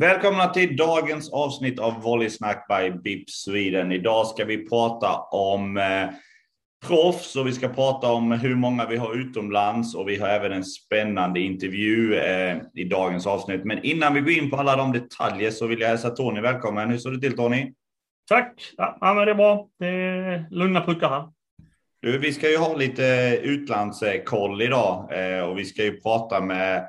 Välkomna till dagens avsnitt av Volleysnack by BIP Sweden. Idag ska vi prata om eh, proffs och vi ska prata om hur många vi har utomlands och vi har även en spännande intervju eh, i dagens avsnitt. Men innan vi går in på alla de detaljer så vill jag hälsa Tony välkommen. Hur står det till Tony? Tack! Ja, men det är bra. Det är lugna puckar här. Du, vi ska ju ha lite utlandskoll idag eh, och vi ska ju prata med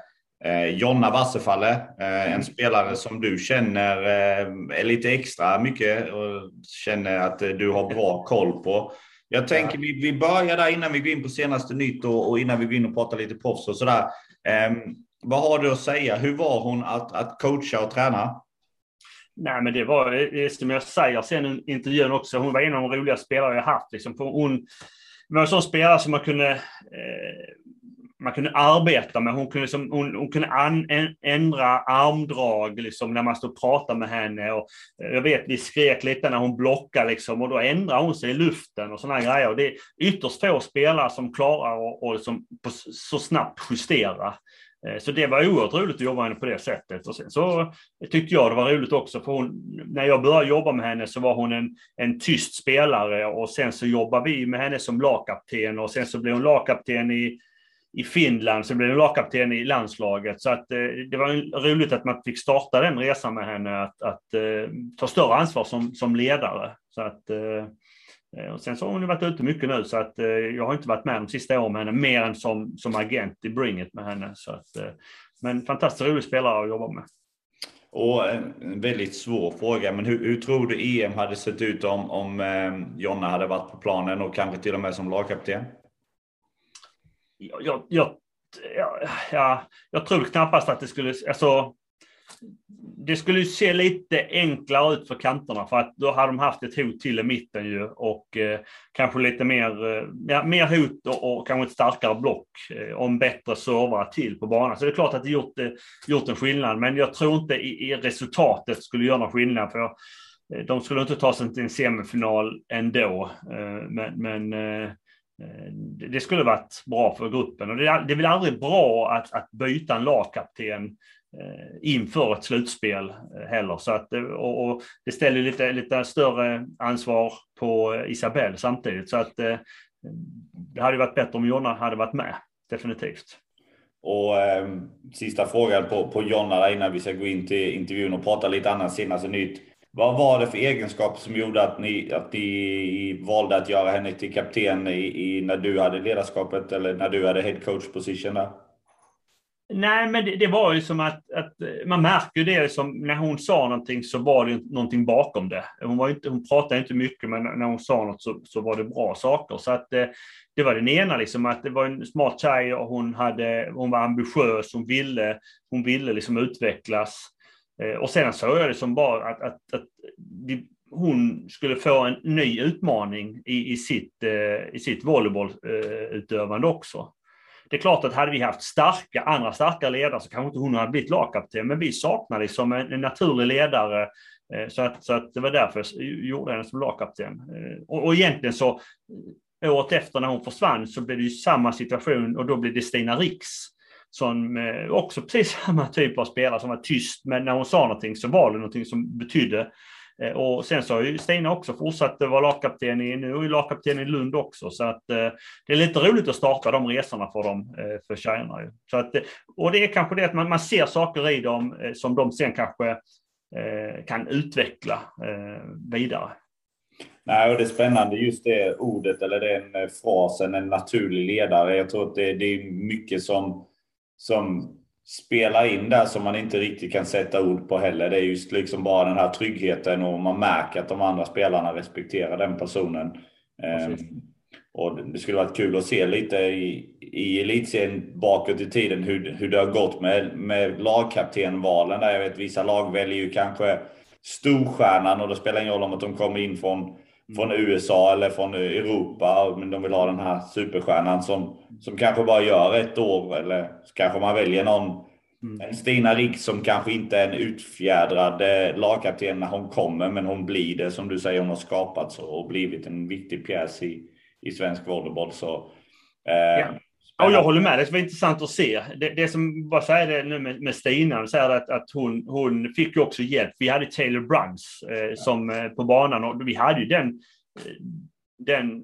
Jonna Wasserfalle, eh, en mm. spelare som du känner eh, är lite extra mycket och känner att du har bra koll på. Jag tänker vi, vi börjar där innan vi går in på senaste nytt och, innan vi går in och pratar lite proffs och sådär. Eh, vad har du att säga? Hur var hon att, att coacha och träna? Nej, men det var det som jag säger sen i intervjun också. Hon var en av de roliga spelare jag haft. Liksom. Hon var en sån spelare som man kunde eh, man kunde arbeta med. Hon kunde, liksom, hon, hon kunde an, ändra armdrag liksom, när man stod och pratade med henne. Och eh, jag vet, vi skrek lite när hon blockade liksom, och då ändrade hon sig i luften och sådana grejer. Och det är ytterst få spelare som klarar att liksom, så snabbt justera. Eh, så det var oerhört roligt att jobba med henne på det sättet. Och sen så tyckte jag det var roligt också, för hon, när jag började jobba med henne så var hon en, en tyst spelare och sen så jobbade vi med henne som lagkapten och sen så blev hon lagkapten i i Finland, så blev hon lagkapten i landslaget. Så att, eh, det var roligt att man fick starta den resan med henne, att, att eh, ta större ansvar som, som ledare. Så att, eh, och sen så har hon varit ute mycket nu, så att eh, jag har inte varit med de sista åren med henne, mer än som, som agent i Bring It med henne. Så att, eh, men fantastiskt rolig spelare att jobba med. Och eh, en väldigt svår fråga, men hur, hur tror du EM hade sett ut om, om Jonna hade varit på planen och kanske till och med som lagkapten? Jag, jag, jag, ja, jag tror knappast att det skulle, alltså, det skulle se lite enklare ut för kanterna för att då hade de haft ett hot till i mitten ju och eh, kanske lite mer, eh, ja, mer hot och, och, kanske ett starkare block eh, om bättre servrar till på banan. Så det är klart att det gjort, eh, gjort en skillnad, men jag tror inte i, i resultatet skulle göra någon skillnad. för eh, de skulle inte ta sig till en semifinal ändå, eh, men, men Eh, Eh, det skulle varit bra för gruppen och det är, väl aldrig bra att, att byta en lagkapten eh, inför ett slutspel eh, heller. Så att, och, och det ställer lite, lite större ansvar på Isabelle samtidigt. Så att det hade varit bättre om Jonna hade varit med, definitivt. Och eh, sista frågan på, på Jonna innan vi ska gå in till intervjun och prata lite annat senaste nytt. Vad var det för egenskaper som gjorde att ni, att ni valde att göra henne till kapten i, i när du hade ledarskapet eller när du hade head coach position där? Nej, men det, det, var ju som att, att man märker det som när hon sa någonting så var det någonting bakom det. Hon, var inte, hon pratade inte mycket, men när hon sa något så, så var det bra saker. Så att det, det var den ena, liksom, att det var en smart tjej och hon, hade, hon var ambitiös, hon ville, hon ville liksom utvecklas. Eh, och sen såg jag det som bara att, att, att hon skulle få en ny utmaning i, i sitt, eh, i sitt volleybollutövande eh, också. Det är klart att hade vi haft starka, andra starka ledare så kanske inte hon hade blivit lagkapten, men vi saknade liksom en, en naturlig ledare. Så att, så att det var därför jag gjorde henne som lagkapten. Och, och egentligen så, året efter när hon försvann så blev det ju samma situation och då blev det Stina Riks som eh, också precis samma typ av spelare som var tyst, men när hon sa någonting så var det någonting som betydde. Eh, och sen så har ju Stina också fortsatt vara lagkapten i, nu är ju lagkapten i Lund också, så att eh, det är lite roligt att starta de resorna för dem, för tjejerna. Så att, och det är kanske det att man, man ser saker i dem som de sen kanske kan utveckla vidare. Nej, och det är spännande just det ordet eller den frasen, en naturlig ledare. Jag tror att det, det är mycket som som spelar in där som man inte riktigt kan sätta ord på heller. Det är just liksom bara den här tryggheten och man märker att de andra spelarna respekterar den personen. Precis. Ehm, och det skulle varit kul att se lite i, i elitserien bakåt i tiden hur, hur det har gått med, med lagkaptenvalen. Där jag vet vissa lag väljer ju kanske storstjärnan och det spelar ingen roll om att de kommer in från från USA eller från Europa, men de vill ha den här superstjärnan som, som kanske bara gör ett år eller kanske man väljer någon Mm. En Stina Rigg som kanske inte är en utfjädrad lagkapten när hon kommer, men hon blir det. Som du säger, hon har skapats och blivit en viktig pjäs i, i svensk volleyboll. Så, eh, ja. Ja, jag håller med. Det var intressant att se. Det, det som, bara säga det nu med, med Stina, säger att, att hon, hon fick ju också hjälp. Vi hade Taylor Bruns eh, som, eh, på banan och vi hade ju den, eh, den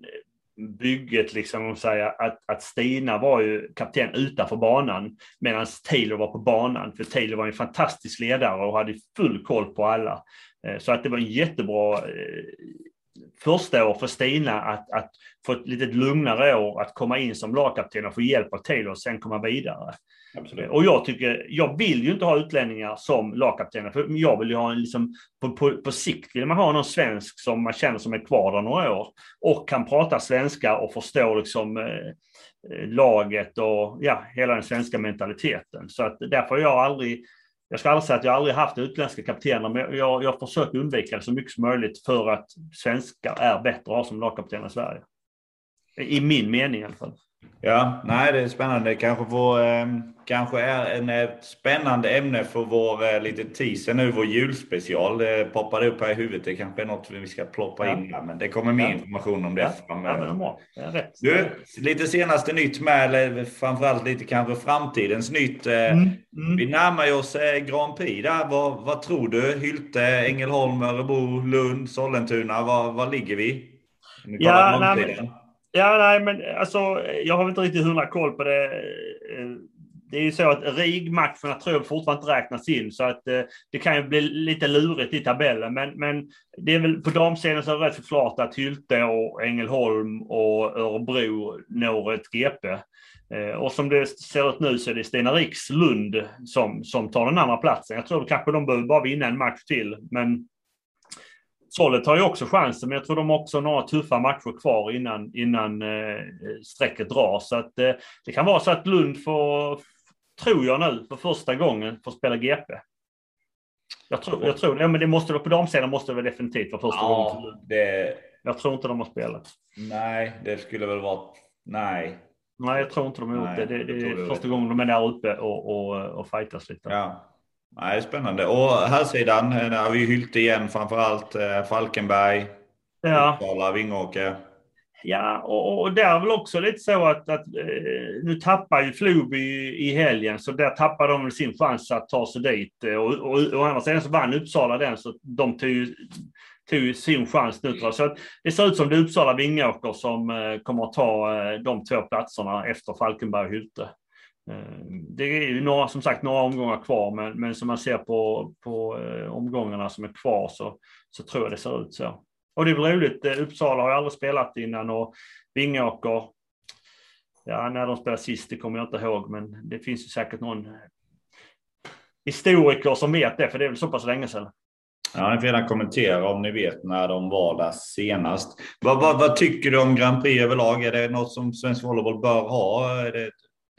bygget, liksom, att, säga, att, att Stina var ju kapten utanför banan medan Taylor var på banan. För Taylor var en fantastisk ledare och hade full koll på alla. Eh, så att det var en jättebra eh, första år för Stina att, att få ett lite lugnare år, att komma in som lagkapten och få hjälp av Taylor och sen komma vidare. Absolut. Och jag tycker, jag vill ju inte ha utlänningar som lagkaptener, för jag vill ju ha en liksom, på, på, på sikt vill man ha någon svensk som man känner som är kvar där några år och kan prata svenska och förstå liksom eh, laget och ja, hela den svenska mentaliteten. Så att därför har jag aldrig jag ska aldrig säga att jag aldrig haft utländska kaptener, men jag, jag försöker undvika det så mycket som möjligt för att svenskar är bättre att ha som lagkapten i Sverige. I min mening i alla fall. Ja, nej, det är spännande. Kanske, får, eh, kanske är en ett eh, spännande ämne för vår eh, lite teaser nu, vår julspecial. Det poppade upp här i huvudet. Det kanske är något vi ska ploppa in här, men det kommer mer ja. information om det ja. framöver. Ja, du, lite senaste nytt med, eller framförallt lite kanske framtidens nytt. Eh, mm. Mm. Vi närmar oss eh, Grand Prix där. Vad, vad tror du? Hylte, Ängelholm, Örebro, Lund, Sollentuna. Var, var ligger vi? Ja, nej, Ja, nej, men alltså, jag har inte riktigt hundra koll på det. Eh, det är ju så att RIG-matcherna tror jag fortfarande inte räknas in, så att eh, det kan ju bli lite lurigt i tabellen. Men, men det är väl på damsidan så är det rätt så klart att Hylte och Ängelholm och Örebro når ett GP. Eh, och som det ser ut nu så är det Stina Rikslund som, som tar den andra platsen. Jag tror kanske de behöver bara vinna en match till, men Sollet har ju också chansen, men jag tror de har också några tuffa matcher kvar innan, innan eh, strecket drar. Så att, eh, det kan vara så att Lund får, tror jag nu, för första gången får spela GP. Jag tror, jag tror ja, men det måste på damsidan måste det väl definitivt vara första ja, gången. Lund. Det... Jag tror inte de har spelat. Nej, det skulle väl vara, nej. Nej, jag tror inte de har gjort det. Det, det är första gången de är där uppe och, och, och fightas lite. Ja. Nej, spännande. Och här sidan eh, har vi Hylte igen framför allt. Eh, Falkenberg, ja. Uppsala, Vingåker. Ja, och, och där är väl också lite så att, att eh, nu tappar ju Floby i, i helgen, så där tappar de sin chans att ta sig dit. Och, och, och andra sidan så vann Uppsala den, så de tog, tog sin chans nu. Så det ser ut som det är Uppsala Vingåker som kommer att ta de två platserna efter Falkenberg och Hylte. Eh, det är ju några, som sagt några omgångar kvar, men, men som man ser på, på eh, omgångarna som är kvar så, så tror jag det ser ut så. Och det är väl roligt, eh, Uppsala har jag aldrig spelat innan och Vingåker, ja när de spelade sist, det kommer jag inte ihåg, men det finns ju säkert någon historiker som vet det, för det är väl så pass länge sedan. Ja, ni får gärna kommentera om ni vet när de var där senast. Vad, vad, vad, tycker du om Grand Prix överlag? Är det något som svensk volleyboll bör ha? Är det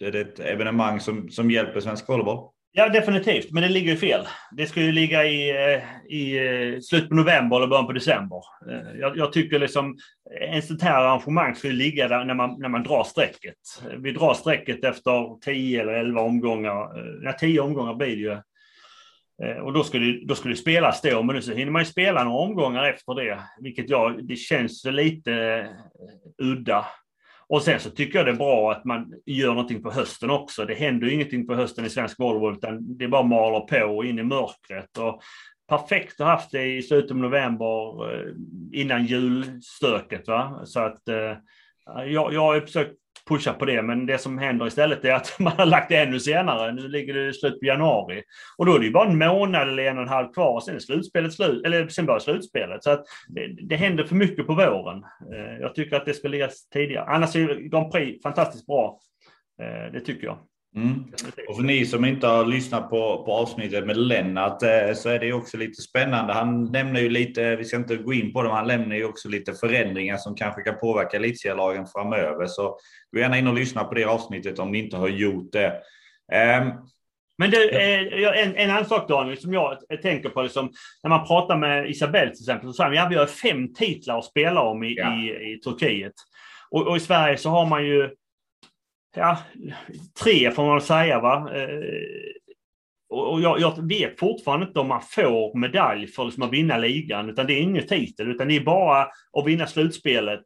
är det ett evenemang som, som hjälper svensk volleyboll? Ja, definitivt. Men det ligger ju fel. Det ska ju ligga i, eh, i eh, slutet på november eller början på december. Eh, jag, jag tycker liksom en sånt här arrangemang ska ju ligga där när man, när man drar strecket. Vi drar strecket efter 10 eller 11 omgångar. Ja, 10 omgångar blir det ju. Och då skulle, då skulle spelas då, men nu så hinner man ju spela några omgångar efter det, vilket jag, det känns lite udda. Och sen så tycker jag det är bra att man gör någonting på hösten också. Det händer ju ingenting på hösten i svensk volleyboll, utan det bara maler på in i mörkret. Och perfekt att ha haft det i slutet av november eh, innan julstöket. Va? Så att eh, jag, jag har försökt pusha på det. Men det som händer istället är att man har lagt det ännu senare. Nu ligger det i slutet på januari. Och då är det ju bara en månad eller en och en halv kvar. och Sen är slutspelet slut, eller sen börjar slutspelet. Så att det, det händer för mycket på våren. Eh, jag tycker att det ska ligga tidigare. Annars är Grand Prix fantastiskt bra. Eh, det tycker jag. Mm. Och för ni som inte har lyssnat på, på avsnittet med Lennart eh, så är det också lite spännande. Han nämner ju lite, vi ska inte gå in på det, men han nämner ju också lite förändringar som kanske kan påverka elitserielagen framöver. Så gå gärna in och lyssna på det avsnittet om ni inte har gjort det. Um, men det, eh, en, en annan sak Daniel, som jag tänker på, liksom, när man pratar med Isabelle till exempel, så säger ja, vi har fem titlar att spela om i, ja. i, i Turkiet. Och, och, i Sverige så har man ju ja, tre får man säga. Va? Eh, och jag, jag, vet fortfarande inte om man får medalj för liksom att vinna ligan, utan det är ingen titel, utan det är bara att vinna slutspelet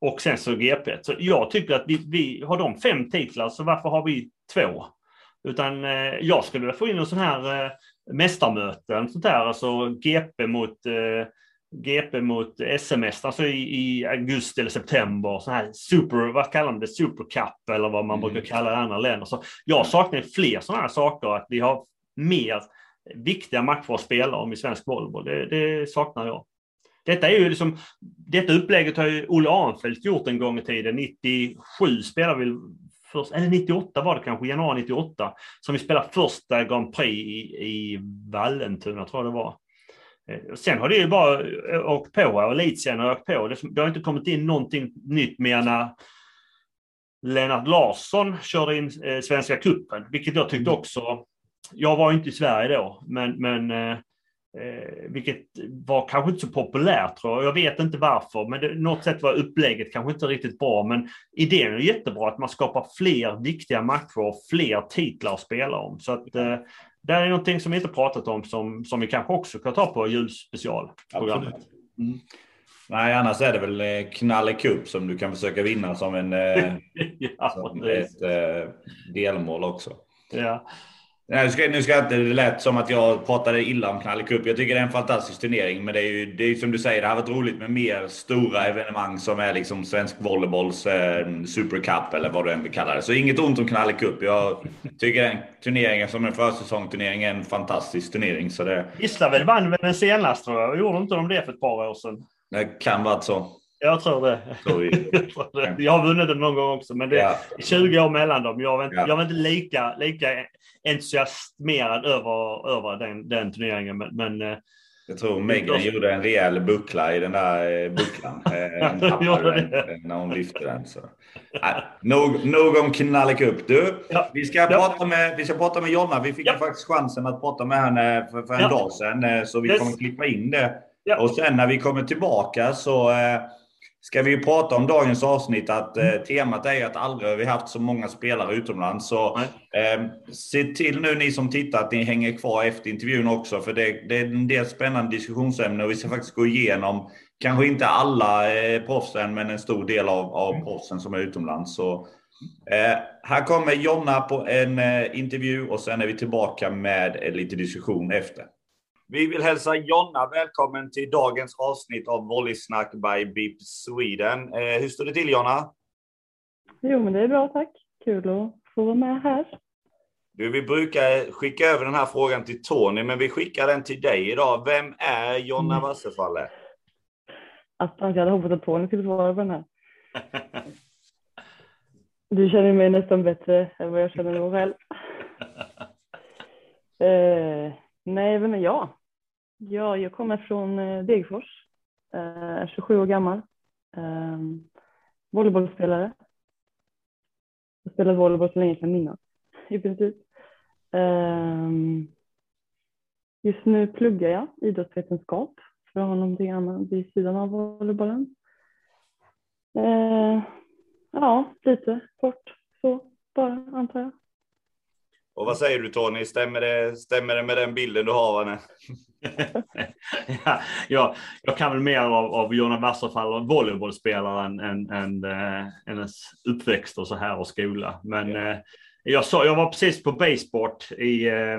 och sen så GP. Så jag tycker att vi, vi har de fem titlar, så varför har vi två? Utan eh, jag skulle vilja få in en sån här eh, mästarmöten, sånt där, alltså GP mot eh, GP mot SMS, alltså i, i, augusti eller september, så här super, vad kallar man det, supercup eller vad man mm. brukar kalla det i andra länder. Så jag saknar fler sådana här saker, att vi har mer viktiga matcher att spela om i svensk volleyboll. Det, det saknar jag. Detta är ju liksom, detta upplägget har ju Olle Arnfeldt gjort en gång i tiden. 97 spelade vi först, eller 98 var det kanske, januari 98, som vi spelade första Grand Prix i, i Vallentuna, tror jag det var. Eh, sen har det ju bara eh, åkt på, och elitserien har åkt på. Det, har inte kommit in någonting nytt mer när Lennart Larsson körde in eh, Svenska Kuppen, vilket jag tyckte mm. också. Jag var inte i Sverige då, men, men Eh, vilket var kanske inte så populärt tror jag. Jag vet inte varför, men det, något sätt var upplägget kanske inte riktigt bra. Men idén är jättebra att man skapar fler viktiga matcher och fler titlar att spela om. Så att eh, det är någonting som vi inte pratat om som, som vi kanske också kan ta på julspecialprogrammet. Mm. Nej, annars är det väl eh, Knalle Cup som du kan försöka vinna som, en, eh, ja, som ett eh, delmål också. Ja. Nej, nu ska, nu ska inte det lät som att jag pratade illa om Knalle Cup. Jag tycker det är en fantastisk turnering, men det är ju det är som du säger, det hade varit roligt med mer stora evenemang som är liksom svensk volleybolls eh, supercup eller vad du än vill kalla det. Så inget ont om Knalle Cup. Jag tycker den turneringen som en försäsongsturnering är en fantastisk turnering. Så det... Gislaved vann väl den senast tror jag. Gjorde inte de det för ett par år sedan? Det kan vara så. Jag tror det. jag har vunnit den någon gång också, men det är ja. 20 år mellan dem. Jag var inte, ja. jag var inte lika, lika entusiasmerad över, över den, den turneringen. Men, men eh, jag tror Megan gjorde en rejäl buckla i den där eh, bucklan. Eh, när hon lyfte den. Så. Nej, nog, nog om knallekupp. Du, ja. vi, ska ja. prata med, vi ska prata med Jonna. Vi fick ja. faktiskt chansen att prata med henne för, för en dag sedan. Så vi yes. kommer klippa in det. Och sen när vi kommer tillbaka så ska vi prata om dagens avsnitt att eh, temat är att aldrig har vi haft så många spelare utomlands. Så eh, se till nu ni som tittar att ni hänger kvar efter intervjun också, för det, det är en del spännande diskussionsämnen och vi ska faktiskt gå igenom, kanske inte alla eh, proffsen, men en stor del av, av mm. proffsen som är utomlands. Så, eh, här kommer Jonna på en eh, intervju och sen är vi tillbaka med lite diskussion efter. Vi vill hälsa Jonna välkommen till dagens avsnitt av Volleysnack by BIP Sweden. Eh, hur står det till Jonna? Jo, men det är bra tack. Kul att få vara med här. Du, vi brukar skicka över den här frågan till Tony, men vi skickar den till dig idag. Vem är Jonna mm. Wasserfalle? Attans, jag hade hoppats att Tony skulle svara på den här. Du känner mig nästan bättre än vad jag känner mig själv. eh, nej, vem är jag? Ja, jag kommer från eh, Degerfors, eh, är 27 år gammal, ehm, volleybollspelare. Jag har spelat volleyboll så länge jag kan minnas i princip. Ehm, just nu pluggar jag idrottsvetenskap för att ha någonting annat vid sidan av volleybollen. Ehm, ja, lite kort så bara antar jag. Och vad säger du Tony, stämmer det, stämmer det med den bilden du har av henne? ja, jag, jag kan väl mer av, av Jonna Wasserfall, volleybollspelare än, än, än äh, hennes uppväxt och så här och skola. Men ja. äh, jag, så, jag var precis på Baseport i, äh,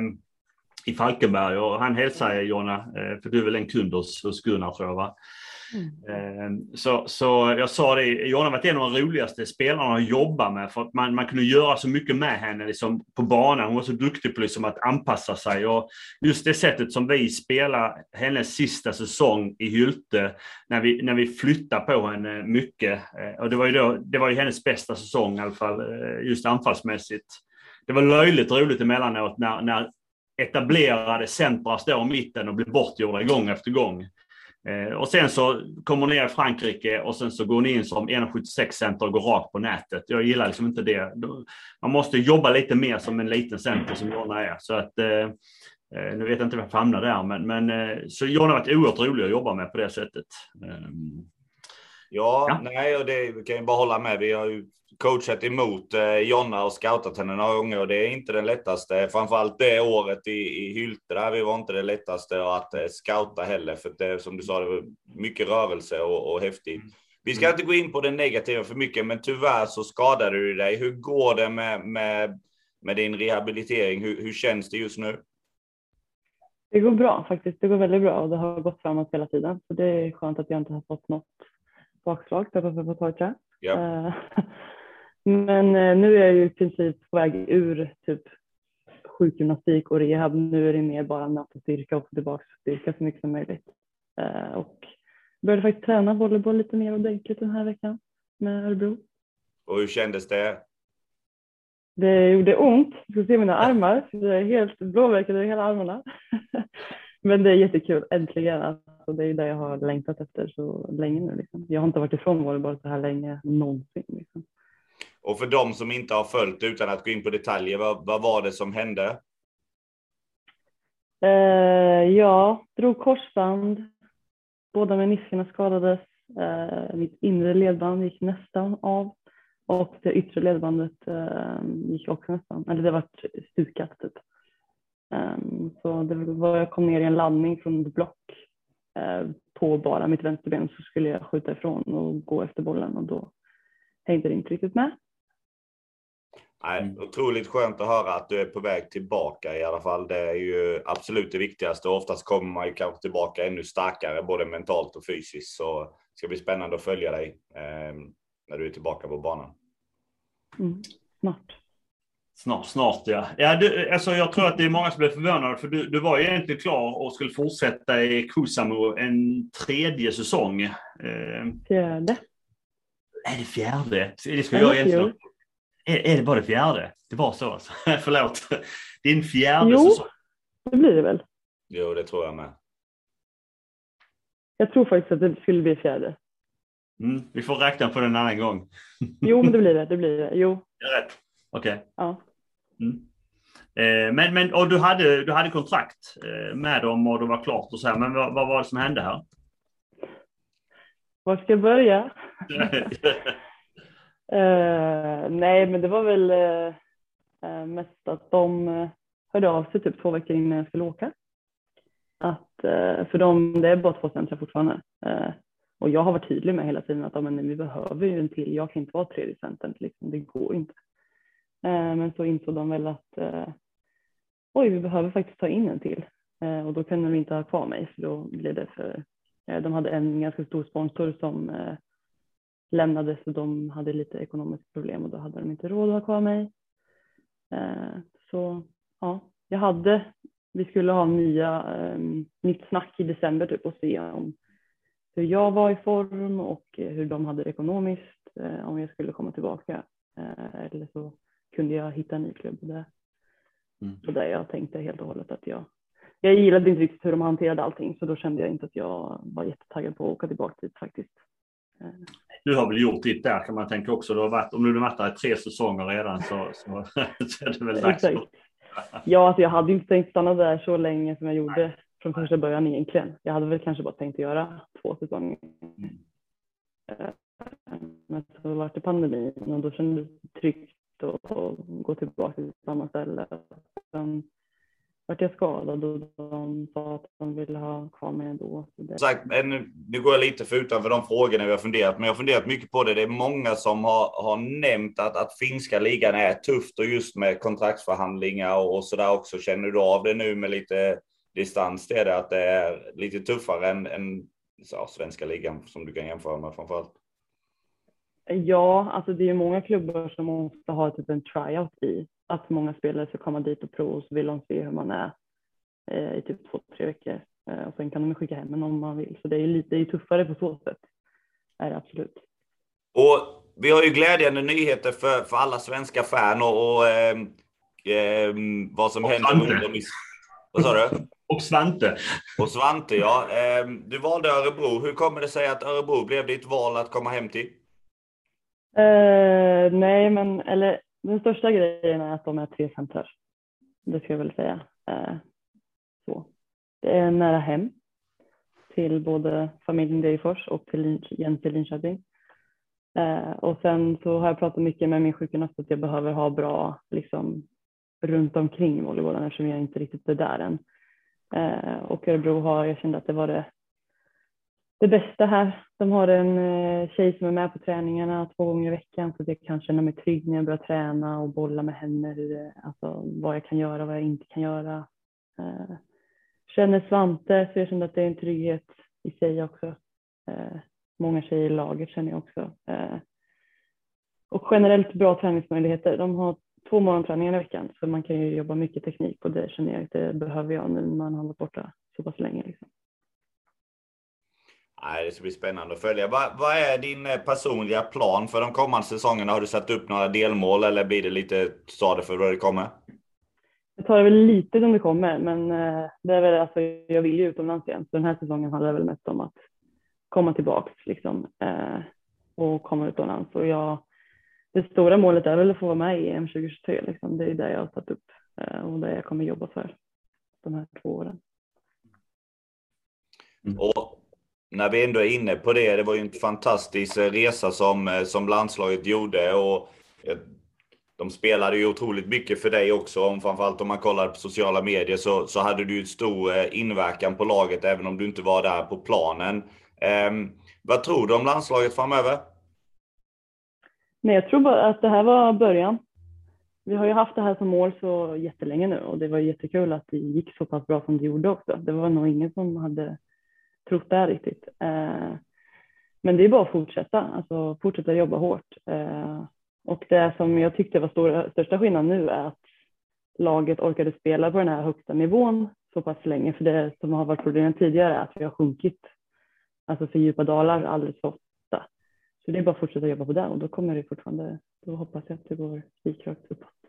i Falkenberg och han hälsade Jonna, för du är väl en kund hos, hos Gunnar tror jag va? Mm. Ehm, så, så jag sa det, Jonna har varit en av de roligaste spelarna att jobba med för att man, man kunde göra så mycket med henne liksom, på banan. Hon var så duktig på liksom, att anpassa sig och just det sättet som vi spelade hennes sista säsong i Hylte när vi, när vi flyttade på henne mycket. Ehm, och det var ju, då, det var ju hennes bästa säsong i alla fall, eh, just anfallsmässigt. Det var löjligt roligt emellanåt när, när etablerade centra står i mitten och blir bortgjorda gång efter gång. Eh, och sen så kommer ner i Frankrike och sen så går hon in som 1,76 center och går rakt på nätet. Jag gillar liksom inte det. Man måste jobba lite mer som en liten center som Jonna är. Så att, eh, eh nu vet jag inte var jag hamnar där, men, men så Jonna har varit oerhört rolig att jobba med på det sättet. Ehm, ja, ja. nej, och det kan jag bara hålla med. Vi har ju coachat emot eh, Jonna och scoutat henne några gånger och det är inte den lättaste. Framförallt det året i, i Hylte där vi var inte det lättaste att eh, scouta heller för det som du sa, det var mycket rörelse och, och häftig, Vi ska inte gå in på det negativa för mycket, men tyvärr så skadade du dig. Hur går det med, med, med din rehabilitering? Hur, hur känns det just nu? Det går bra faktiskt. Det går väldigt bra och det har gått framåt hela tiden. Så det är skönt att jag inte har fått något bakslag på på torka. Ja. Men eh, nu är jag ju i princip på väg ur typ sjukgymnastik och rehab. Nu är det mer bara nöta styrka och få tillbaka styrka så mycket som möjligt. Eh, Och började faktiskt träna volleyboll lite mer ordentligt den här veckan med Örebro. Och hur kändes det? Det gjorde ont. Du ska se mina armar. Jag är helt blåmärken över hela armarna. Men det är jättekul. Äntligen. Alltså, det är det jag har längtat efter så länge nu. Liksom. Jag har inte varit ifrån volleyboll så här länge någonsin. Liksom. Och för de som inte har följt utan att gå in på detaljer, vad, vad var det som hände? Eh, ja, drog korsband. Båda meniskerna skadades. Eh, mitt inre ledband gick nästan av och det yttre ledbandet eh, gick också nästan, eller det var stukat typ. Eh, så det var, jag kom ner i en landning från ett block eh, på bara mitt vänsterben så skulle jag skjuta ifrån och gå efter bollen och då hängde det inte riktigt med. Nej, otroligt skönt att höra att du är på väg tillbaka i alla fall. Det är ju absolut det viktigaste. Oftast kommer man ju kanske tillbaka ännu starkare, både mentalt och fysiskt. Så det ska bli spännande att följa dig eh, när du är tillbaka på banan. Mm. Snart. Snart, snart ja. ja du, alltså jag tror att det är många som blir förvånade för du, du var ju egentligen klar och skulle fortsätta i Kusamo en tredje säsong. Eh, Fjärde. är det fjärde? Det ska jag egentligen... fjol. Är, är det bara det fjärde? Det var så alltså. Förlåt. Din fjärde Jo. säsong. Det blir det väl. Jo, det tror jag med. Jag tror faktiskt att det skulle bli fjärde. Mm, vi får räkna på den en annan gång. Jo, men det blir det. Det blir det. Jo, Jag rätt. Okej. ja. Mm. Eh, men, men och du, hade, du hade kontrakt eh, med dem och det var klart och så här. Men vad, vad var det som hände här? Var ska jag börja? Uh, nej, men det var väl uh, mest att de hörde av sig typ två veckor innan jag skulle åka. Att, uh, för dem, det är bara två centra fortfarande. Och jag har varit tydlig med hela tiden att ja, men, vi behöver ju en till. Jag kan inte vara tredje centern, liksom. det går inte. Men så insåg de väl att oj, vi behöver faktiskt ta in en till. Och då kunde de inte ha kvar mig, för då blev det för... De hade en ganska stor sponsor som lämnade så de hade lite ekonomiska problem och då hade de inte råd att ha kvar mig. Eh, så ja, jag hade, vi skulle ha nya, eh, nytt snack i december typ och se om hur jag var i form och hur de hade det ekonomiskt, eh, om jag skulle komma tillbaka. Eh, eller så kunde jag hitta en ny klubb där. Mm. Och där jag tänkte helt och hållet att jag, jag gillade inte riktigt hur de hanterade allting så då kände jag inte att jag var jättetaggad på att åka tillbaka dit faktiskt. Du har väl gjort ditt där kan man tänka också. Du har varit, om du där i tre säsonger redan så, så, så är det väl dags. Exakt. Ja, alltså jag hade inte tänkt stanna där så länge som jag gjorde från första början egentligen. Jag hade väl kanske bara tänkt göra två säsonger. Mm. Eh, Men så var det pandemin och då kändes det tryggt att gå tillbaka till samma ställe. Sen vart jag skadad och de sa att de ville ha kvar mig ändå. Sagt, nu går jag lite för utanför de frågorna vi har funderat, men jag har funderat mycket på det. Det är många som har, har nämnt att, att finska ligan är tufft och just med kontraktsförhandlingar och, och sådär också. Känner du av det nu med lite distans till det, att det är lite tuffare än, än ja, svenska ligan som du kan jämföra med framförallt? Ja, alltså det är ju många klubbar som måste ha typ en tryout i. Att många spelare ska komma dit och prova och så vill de se hur man är eh, i typ två, tre veckor. Eh, och sen kan de skicka hem en om man vill. Så det är ju lite det är tuffare på så sätt. Är det absolut. Och vi har ju glädjande nyheter för, för alla svenska fan och, och ehm, vad som Och händer i... Vad sa du? Och Svante. Och Svante, ja. Ehm, Du valde Örebro. Hur kommer det sig att Örebro blev ditt val att komma hem till? Uh, nej, men eller den största grejen är att de är tre centrar. Det ska jag väl säga. Uh, så. Det är nära hem till både familjen Degerfors och till Lin- Jens i Linköping. Uh, och sen så har jag pratat mycket med min sjukgymnast att jag behöver ha bra liksom, runt omkring volleybollen eftersom jag inte riktigt är där än. Och Örebro har, jag kände att det var det det bästa här. De har en eh, tjej som är med på träningarna två gånger i veckan så jag kan känna mig trygg när jag börjar träna och bolla med henne, hur alltså, vad jag kan göra och vad jag inte kan göra. Eh, känner Svante så jag känner att det är en trygghet i sig också. Eh, många tjejer i laget känner jag också. Eh, och generellt bra träningsmöjligheter. De har två morgonträningar i veckan så man kan ju jobba mycket teknik och det känner jag att det behöver jag nu när man har varit borta så pass länge. Liksom. Nej, det ska bli spännande att följa. Vad, vad, är din eh, personliga plan för de kommande säsongerna? Har du satt upp några delmål eller blir det lite stad för vad det kommer? Jag tar det väl lite som det kommer, men eh, det är väl, alltså, jag vill ju utomlands igen. Så den här säsongen handlar det väl mest om att komma tillbaks liksom, eh, och komma utomlands. Och jag, det stora målet är väl att få vara med i EM 2023. Liksom. Det är det jag har satt upp och det jag kommer jobba för de här två åren. Mm. Och när vi ändå är inne på det, det var ju en fantastisk eh, resa som, eh, som landslaget gjorde och eh, de spelade ju otroligt mycket för dig också, om, framförallt om man kollar på sociala medier så, så hade du ju stor inverkan på laget även om du inte var där på planen. Um, vad tror du om landslaget framöver? Nej, jag tror bara att det här var början. Vi har ju haft det här som mål så jättelänge nu och det var jättekul att det gick så pass bra som det gjorde också. Det var nog ingen som hade trott det riktigt. Eh, men det är bara att fortsätta, alltså fortsätta jobba hårt. Eh, och det som jag tyckte var stora, största skillnaden nu är att laget orkade spela på den här högsta nivån så pass länge. För det som har varit problemet tidigare är att vi har sjunkit, alltså för djupa dalar alldeles för ofta. Så det är bara att fortsätta jobba på det och då kommer det fortfarande, då hoppas jag att det går spikrakt uppåt.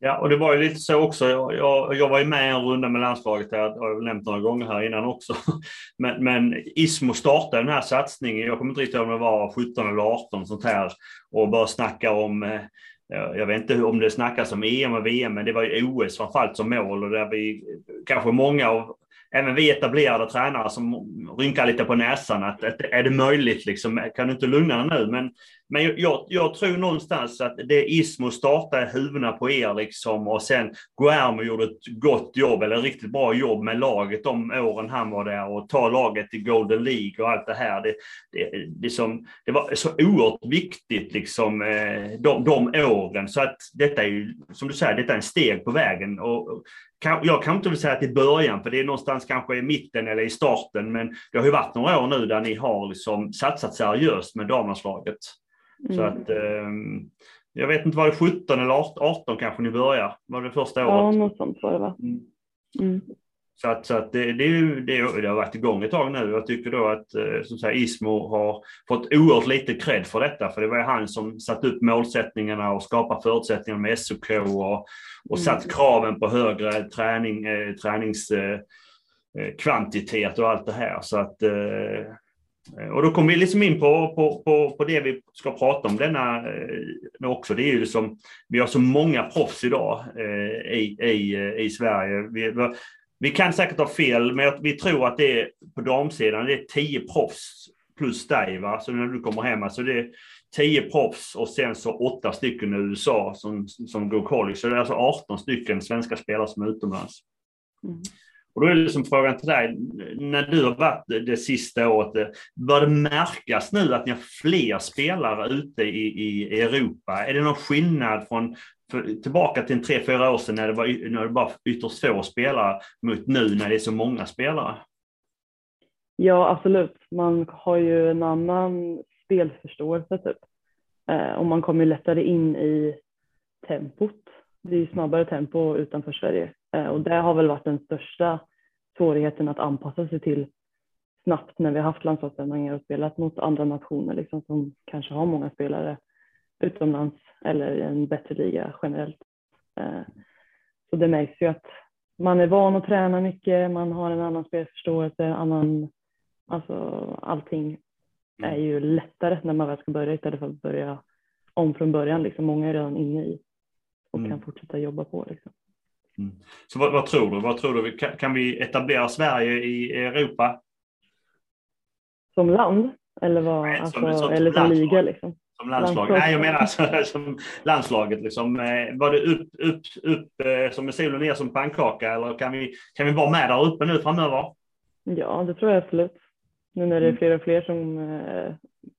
Ja, och det var ju lite så också. Jag, jag, jag var ju med en runda med landslaget, det har jag nämnt några gånger här innan också. Men, men Ismo startade den här satsningen, jag kommer inte riktigt ihåg om det var 17 eller 18 sånt här, och började snacka om eh, jag vet inte om det snackas om EM och VM, men det var ju OS framförallt som mål och där vi kanske många av även vi etablerade tränare som rynkar lite på näsan att, att är det möjligt liksom, kan du inte lugna dig nu? Men, men jag, jag tror någonstans att det Ismo startade huvudena på er liksom och sen Guillermo gjorde ett gott jobb eller riktigt bra jobb med laget de åren han var där och ta laget till Golden League och allt det här. Det, det, det, som, det var så oerhört viktigt liksom eh, de, de åren så att detta är ju som du säger, detta är en steg på vägen och jag kan inte säga att i början, för det är någonstans kanske i mitten eller i starten, men det har ju varit några år nu där ni har liksom satsat seriöst med damlandslaget. Mm. Så att, eh, jag vet inte, var det 17 eller 18 kanske ni började? Var det första året? Ja, något sånt var det va? Mm. Mm. Så att, så att det, det, det, det, har varit igång ett tag nu. Jag tycker då att eh, som säger, Ismo har fått oerhört lite cred för detta. För det var han som satte upp målsättningarna och skapade förutsättningar med SOK och, och satt mm. kraven på högre träning, eh, träningskvantitet eh, och allt det här. Så att, eh, Eh, och då kommer vi liksom in på, på, på, på det vi ska prata om denna eh, också. Det är ju som, vi har så många proffs idag eh, i, i, eh, i Sverige. Vi, vi kan säkert ha fel, men vi tror att det är på damsidan, det är tio proffs plus dig, va? så när du kommer hem. Alltså det är tio proffs och sen så åtta stycken i USA som, som går college. Så det är alltså 18 stycken svenska spelare som är utomlands. Mm. Och då är det liksom frågan till dig, när du har varit det sista året, bör det märkas nu att ni har fler spelare ute i, i Europa? Är det någon skillnad från för, tillbaka till en tre, fyra år sedan när det var när det bara ytterst få spelare mot nu när det är så många spelare? Ja, absolut. Man har ju en annan spelförståelse typ. Eh, och man kommer lättare in i tempot. Det är ju snabbare tempo utanför Sverige och det har väl varit den största svårigheten att anpassa sig till snabbt när vi har haft landslagssändningar och spelat mot andra nationer liksom, som kanske har många spelare utomlands eller i en bättre liga generellt. Eh, så det märks ju att man är van att träna mycket, man har en annan spelförståelse, annan, alltså allting är ju lättare när man väl ska börja istället för att börja om från början. Liksom. Många är redan inne i och mm. kan fortsätta jobba på. Liksom. Mm. Så vad, vad, tror du? Vad tror du? Kan, kan vi etablera Sverige i Europa? Som land? Eller, vad, Nej, som, alltså, som, eller som liga? Liksom? Som landslag? Nej, jag menar alltså, som landslaget. Liksom. Eh, var det upp, upp, upp eh, som solen ner som pannkaka eller kan vi, kan vi vara med där uppe nu framöver? Ja, det tror jag absolut. Nu när det är fler och fler som eh,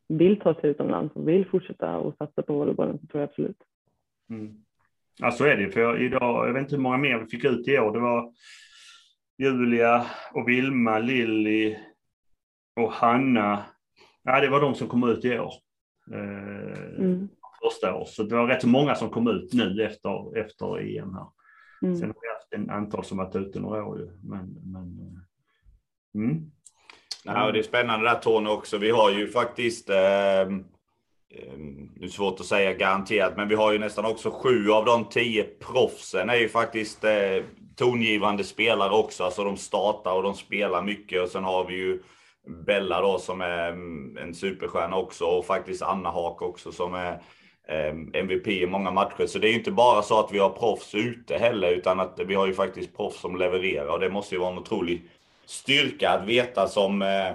vill ta sig utomlands och vill fortsätta och satsa på volleybollen så tror jag absolut. Mm. Ja, så är det. För jag, idag, jag vet inte hur många mer vi fick ut i år. Det var Julia och Vilma, Lilly och Hanna. Ja, det var de som kom ut i år. Eh, mm. Första år. Så det var rätt många som kom ut nu efter, efter EM här. Mm. Sen har vi haft en antal som varit ute några år ju. Men, men, eh, mm. Ja, det är spännande där Tony också. Vi har ju faktiskt eh, Ehm, det är svårt att säga garanterat, men vi har ju nästan också sju av de tio proffsen är ju faktiskt eh, tongivande spelare också. Alltså de startar och de spelar mycket och sen har vi ju Bella då som är mm, en superstjärna också och faktiskt Anna Haak också som är ehm, MVP i många matcher. Så det är ju inte bara så att vi har proffs ute heller, utan att vi har ju faktiskt proffs som levererar och det måste ju vara en otrolig styrka att veta som eh,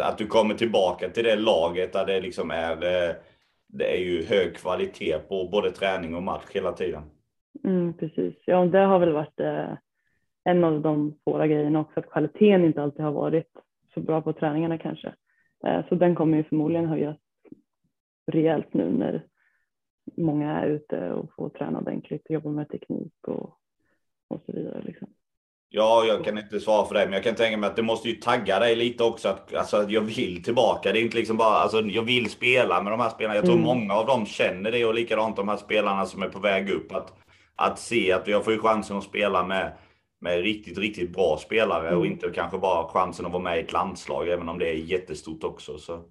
att du kommer tillbaka till det laget där det liksom är, det är ju hög kvalitet på både träning och match hela tiden. Mm, precis, ja det har väl varit eh, en av de svåra grejerna också, att kvaliteten inte alltid har varit så bra på träningarna kanske. Eh, så den kommer ju förmodligen höjas rejält nu när många är ute och får träna ordentligt, jobba med teknik och, och så vidare. Liksom. Ja, jag kan inte svara för det, men jag kan tänka mig att det måste ju tagga dig lite också. Att, alltså, jag vill tillbaka. Det är inte liksom bara, alltså, jag vill spela med de här spelarna. Jag tror mm. många av dem känner det och likadant de här spelarna som är på väg upp. Att, att se att jag får chansen att spela med, med riktigt, riktigt bra spelare mm. och inte kanske bara chansen att vara med i ett landslag, även om det är jättestort också. Så.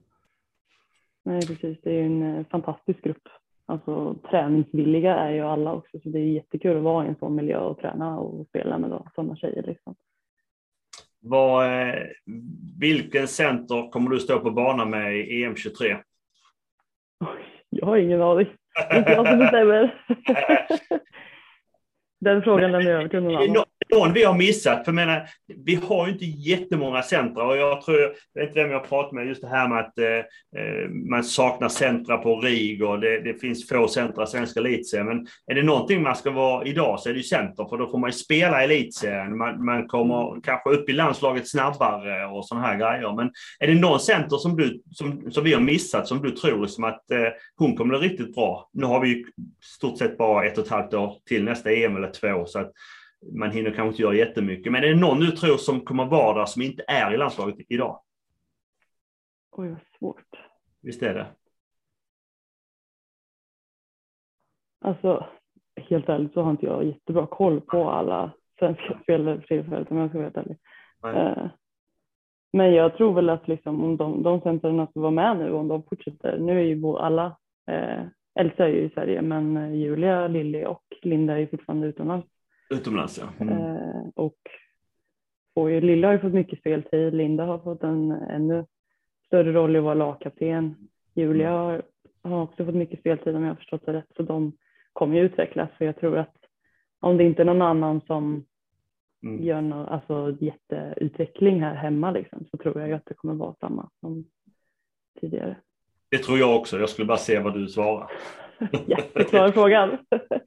Nej, precis. Det är en eh, fantastisk grupp alltså, träningsvilliga är ju alla också, så det är jättekul att vara i en sån miljö och träna och spela med sådana tjejer. Liksom. Vad, eh, vilken center kommer du stå på banan med i EM23? Jag har ingen aning. Det är inte jag som bestämmer. Den frågan lämnar jag över till någon annan någon vi har missat. För menar, vi har ju inte jättemånga centra och jag tror, jag vet inte vem jag pratat med, just det här med att eh, eh man saknar centra på RIG och det, det finns få centra i svenska elitserien. Men är det någonting man ska vara idag så är det ju center, för då får man ju spela elitserien. Man, man kommer kanske upp i landslaget snabbare och sådana här grejer. Men är det någon center som, du, som, som vi har missat som du tror som att eh, hon kommer bli riktigt bra? Nu har vi ju stort sett bara ett och ett halvt år till nästa EM eller två. Så att man hinner kanske inte göra jättemycket. Men är det någon du tror som kommer vara där som inte är i landslaget idag? Oj, vad svårt. Visst är det? Alltså, helt ärligt så har inte jag jättebra koll på alla svenska spelare för tillfället om jag ska vara helt ärlig. Uh, men jag tror väl att liksom, om de, de centrarna som var med nu, om de fortsätter, nu är ju alla, eh, Elsa är ju i Sverige, men Julia, Lilly och Linda är ju fortfarande utomlands. Utomlands ja. Mm. Eh, och får ju, Lilla har ju fått mycket speltid, Linda har fått en ännu större roll i att vara lagkapten. Julia mm. har, har också fått mycket speltid om jag har förstått det rätt, så de kommer ju utvecklas. För jag tror att om det inte är någon annan som mm. gör någon alltså, jätteutveckling här hemma liksom, så tror jag att det kommer vara samma som tidigare. Det tror jag också. Jag skulle bara se vad du svarar. Jätteklar frågan.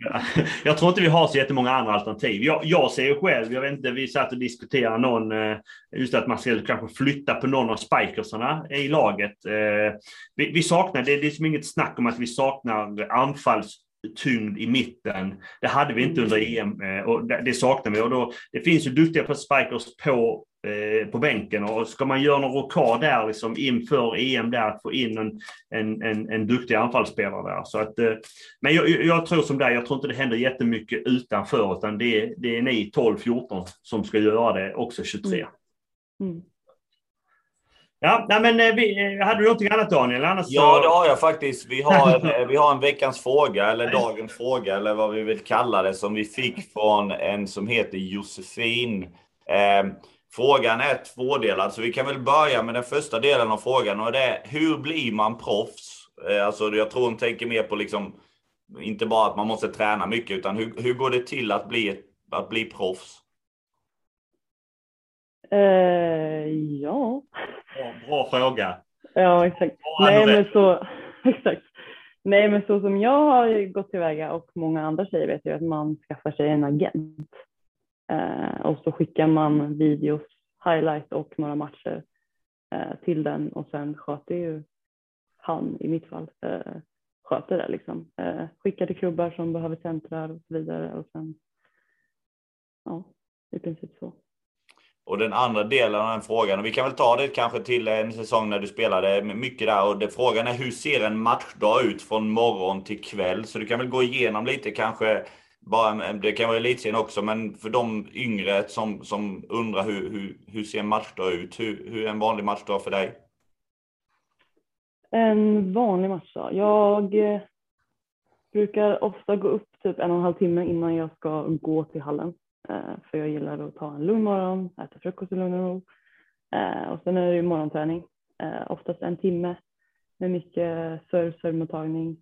jag tror inte vi har så jättemånga andra alternativ. Jag, jag ser ju själv, jag vet inte, vi satt och diskuterade någon, eh, just att man ska kanske flytta på någon av spikersarna i laget. Eh, vi, vi saknar, det är liksom inget snack om att vi saknar anfalls tyngd i mitten. Det hade vi inte under EM eh, och det saknar vi. Och då, det finns ju duktiga spikers på Eh, på bänken. Och ska man göra någon rockad där liksom inför EM där att få in en, en, en, en duktig anfallsspelare där. Så att, eh, men jag, jag, tror som dig, jag tror inte det händer jättemycket utanför utan det, det är ni 12-14 som ska göra det också 23. Mm. Mm. Ja, nej, men eh, vi, hade du någonting annat Daniel? Annars ja, det har jag faktiskt. Vi har, vi har en veckans fråga, eller dagens fråga, eller vad vi vill kalla det, som vi fick från en som heter Josefin. Eh, Frågan är tvådelad, så vi kan väl börja med den första delen av frågan och det är hur blir man proffs? Eh, alltså, jag tror hon tänker mer på liksom, inte bara att man måste träna mycket, utan hur, hur går det till att bli, att bli proffs? Uh, ja. Bra, bra fråga. Ja, exakt. Nej, men så, exakt. Nej, men så som jag har gått tillväga och många andra tjejer vet ju att man skaffar sig en agent. Eh, och så skickar man videos, highlight och några matcher eh, till den och sen sköter ju han i mitt fall eh, sköter det liksom. Eh, skickar till klubbar som behöver centrar och så vidare och sen ja, i princip så. Och den andra delen av den frågan, och vi kan väl ta det kanske till en säsong när du spelade mycket där. Och det, frågan är hur ser en matchdag ut från morgon till kväll? Så du kan väl gå igenom lite kanske, bara, det kan vara elitserien också, men för de yngre som, som undrar hur, hur, hur ser en matchdag ut? Hur, hur är en vanlig matchdag för dig? En vanlig matchdag? Jag eh, brukar ofta gå upp typ en och en halv timme innan jag ska gå till hallen. Eh, för jag gillar att ta en lugn morgon, äta frukost i lugn och ro. Eh, och sen är det ju morgonträning, oftast en timme med mycket serve, servemottagning.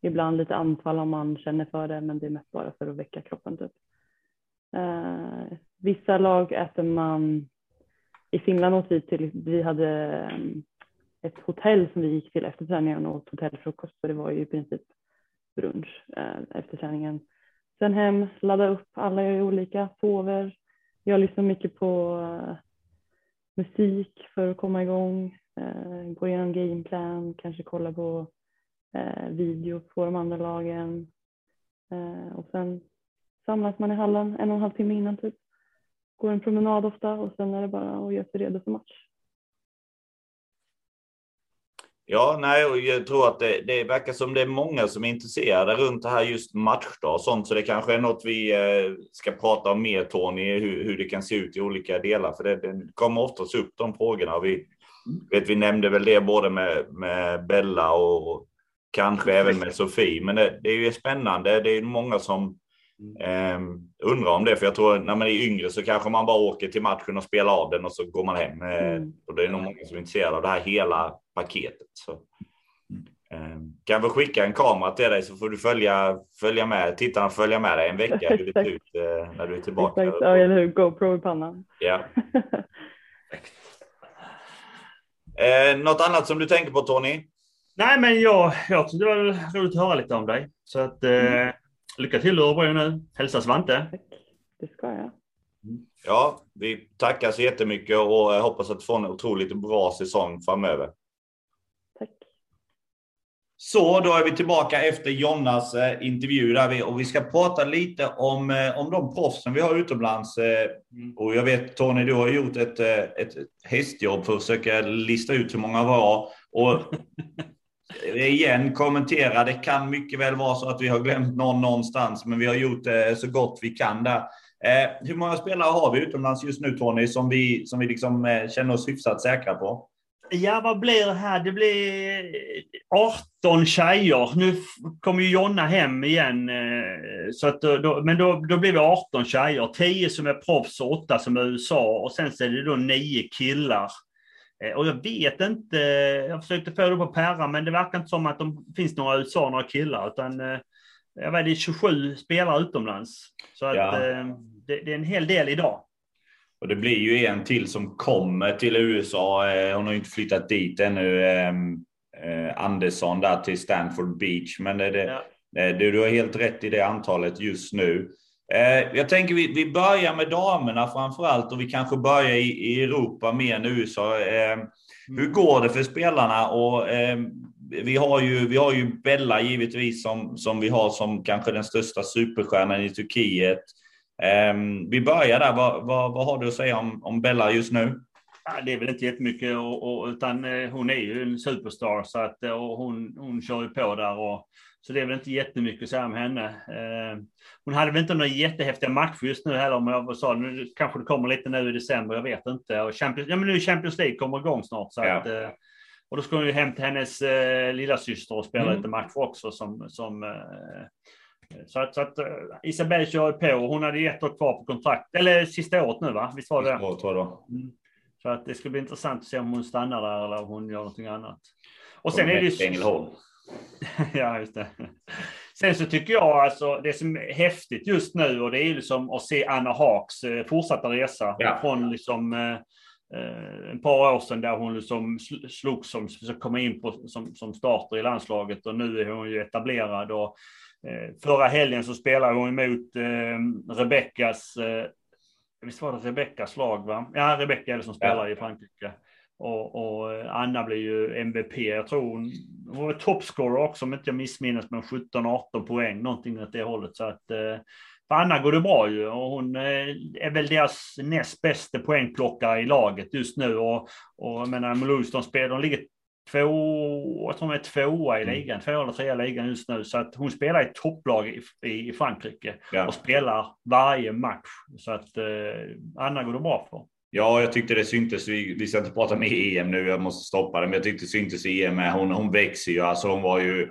Ibland lite anfall om man känner för det, men det är mest bara för att väcka kroppen. Typ. Eh, vissa lag äter man, i Finland åt vi till, vi hade eh, ett hotell som vi gick till efter träningen och åt hotellfrukost, så det var ju i princip brunch eh, efter träningen. Sen hem, ladda upp, alla är olika, sover. Jag lyssnar mycket på eh, musik för att komma igång, eh, gå igenom gameplan, kanske kolla på eh, video på de andra lagen. Eh, och sen samlas man i hallen en och en halv timme innan typ. Går en promenad ofta och sen är det bara att göra sig redo för match. Ja, nej, och jag tror att det, det verkar som det är många som är intresserade runt det här just matchdag och sånt. Så det kanske är något vi eh, ska prata om mer Tony, hur, hur det kan se ut i olika delar. För det, det kommer oftast upp de frågorna. Vi, vet, vi nämnde väl det både med, med Bella och kanske även med Sofie. Men det, det är ju spännande. Det är många som eh, undrar om det. För jag tror när man är yngre så kanske man bara åker till matchen och spelar av den och så går man hem. Eh, mm. Och det är nog många som är intresserade av det här hela paketet. Så, eh, kan vi skicka en kamera till dig så får du följa, följa med, tittarna följa med dig en vecka hur det ser ut eh, när du är tillbaka. Exakt, ja, eller hur, GoPro i pannan. Ja. eh, något annat som du tänker på Tony? Nej, men jag, jag tyckte det var roligt att höra lite om dig. Så att, eh, mm. lycka till Örebro nu. Hälsa Svante. Tack. Det ska jag. Ja, vi tackar så jättemycket och hoppas att få en otroligt bra säsong framöver. Så då är vi tillbaka efter Jonnas eh, intervju där vi, och vi ska prata lite om, eh, om de proffsen vi har utomlands. Eh, och jag vet Tony, du har gjort ett, eh, ett hästjobb för att försöka lista ut hur många var. Och Eh, igen kommentera, det kan mycket väl vara så att vi har glömt någon någonstans, men vi har gjort det så gott vi kan där. Eh, hur många spelare har vi utomlands just nu Tony, som vi, som vi liksom, eh, känner oss hyfsat säkra på? Ja, vad blir det här? Det blir 18 tjejer. Nu kommer ju Jonna hem igen. Eh, så att då, men då, då blir vi 18 tjejer. 10 som är proffs och 8 som är USA. Och sen så är det då 9 killar. Eh, och jag vet inte, jag försökte få det på pärra, men det verkar inte som att det finns några USA, några killar. Utan eh, jag vet, det är 27 spelare utomlands. Så att ja. det, det är en hel del idag. Och det blir ju en till som kommer till USA. Eh, hon har ju inte flyttat dit ännu. Ehm, eh, Andersson där till Stanford Beach. Men det, ja. det, du har helt rätt i det antalet just nu. Eh, jag tänker vi, vi börjar med damerna framför allt och vi kanske börjar i, i Europa mer än USA. Ehm, hur mm. går det för spelarna? Och, ehm, vi, har ju, vi har ju Bella givetvis som, som vi har som kanske den största superstjärnan i Turkiet. Vi börjar där. Vad, vad, vad, har du att säga om, om Bella just nu? Det är väl inte jättemycket, och, och, utan eh, hon är ju en superstar så att, eh, och hon, hon kör ju på där. Och, så det är väl inte jättemycket att säga om henne. Eh, hon hade väl inte några jättehäftiga matcher just nu heller, om jag sa nu kanske det kommer lite nu i december, jag vet inte. Och Champions, ja, men nu Champions League kommer igång snart. Så ja. att, eh, och då ska hon ju hem till hennes eh, lilla syster och spela mm. lite matcher också som, som eh, så att, så att uh, Isabelle kör på. Hon hade ett år kvar på kontrakt. Eller sista året nu va? Visst var det? Året, var det. Mm. Så att det ska bli intressant att se om hon stannar där eller om hon gör någonting annat. Och sen är det ju... ja, just det. Sen så tycker jag alltså det som är häftigt just nu och det är liksom att se Anna Haks eh, fortsatta resa ja. från liksom eh, eh, ett par år sedan där hon liksom slogs som, som komma in på, som, som starter i landslaget och nu är hon ju etablerad och Eh, förra helgen så spelade hon emot eh, Rebeckas, eh, visst var det Rebeckas lag va? Ja, Rebecka är det som spelar ja. i Frankrike. Och, och, Anna blir ju MVP. Jag tror hon, hon var toppscorer också om inte jag missminner med 17-18 poäng, någonting åt det hållet. Så att eh, för Anna går det bra ju och hon eh, är väl deras näst bästa poängplockare i laget just nu. Och, och jag menar, Mulhouse, de, spelar, de ligger två, jag tror de är tvåa i mm. ligan, tvåa eller trea i ligan just nu. Så att hon spelar i topplag i, i Frankrike ja. och spelar varje match. Så att eh, Anna går det bra för. Ja, jag tyckte det syntes. Vi, vi ska inte prata med EM nu, jag måste stoppa det, men jag tyckte det syntes i EM. Hon, hon växer ju, alltså hon var ju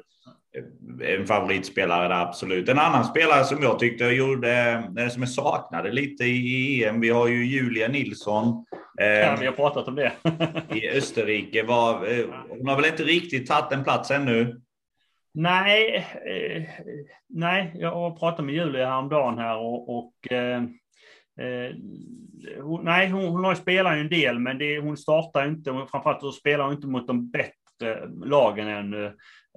en favoritspelare där absolut. En annan spelare som jag tyckte gjorde, som jag saknade lite i EM, vi har ju Julia Nilsson. Ja, vi har pratat om det. I Österrike. Var, eh, hon har väl inte riktigt tagit en plats ännu? Nej, eh, nej, jag pratat med Julia häromdagen här och, och eh, hon, nej, hon, hon har spelat en del, men det, hon startar inte, Och framförallt så spelar hon inte mot de bättre lagen ännu.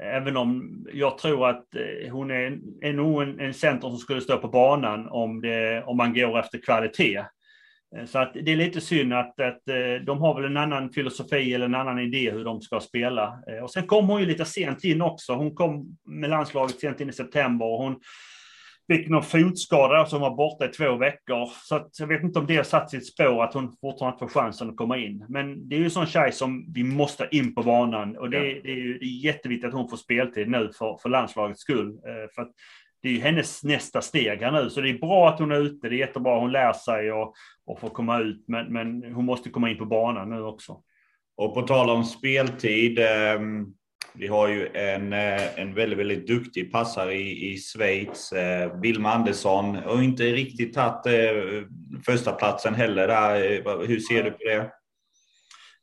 Eh, även om jag tror att eh, hon är, är nog en, en center som skulle stå på banan om, det, om man går efter kvalitet. Eh, så att det är lite synd att, att de har väl en annan filosofi eller en annan idé hur de ska spela. Och sen kom hon ju lite sent in också. Hon kom med landslaget sent in i september och hon fick någon fotskada som var borta i två veckor. Så att, jag vet inte om det har satt sitt spår att hon fortfarande får chansen att komma in. Men det är ju en sån tjej som vi måste in på banan och det, ja. det är ju det är jätteviktigt att hon får speltid nu för, för landslagets skull. Eh, för att det är ju hennes nästa steg här nu, så det är bra att hon är ute. Det är jättebra, hon lär sig och, och får komma ut, men, men hon måste komma in på banan nu också. Och på tal om speltid, eh, vi har ju en, eh, en väldigt, väldigt duktig passare i, i Schweiz, eh, Wilma Andersson, och inte riktigt tagit eh, första platsen heller. Där. Eh, hur ser du på det?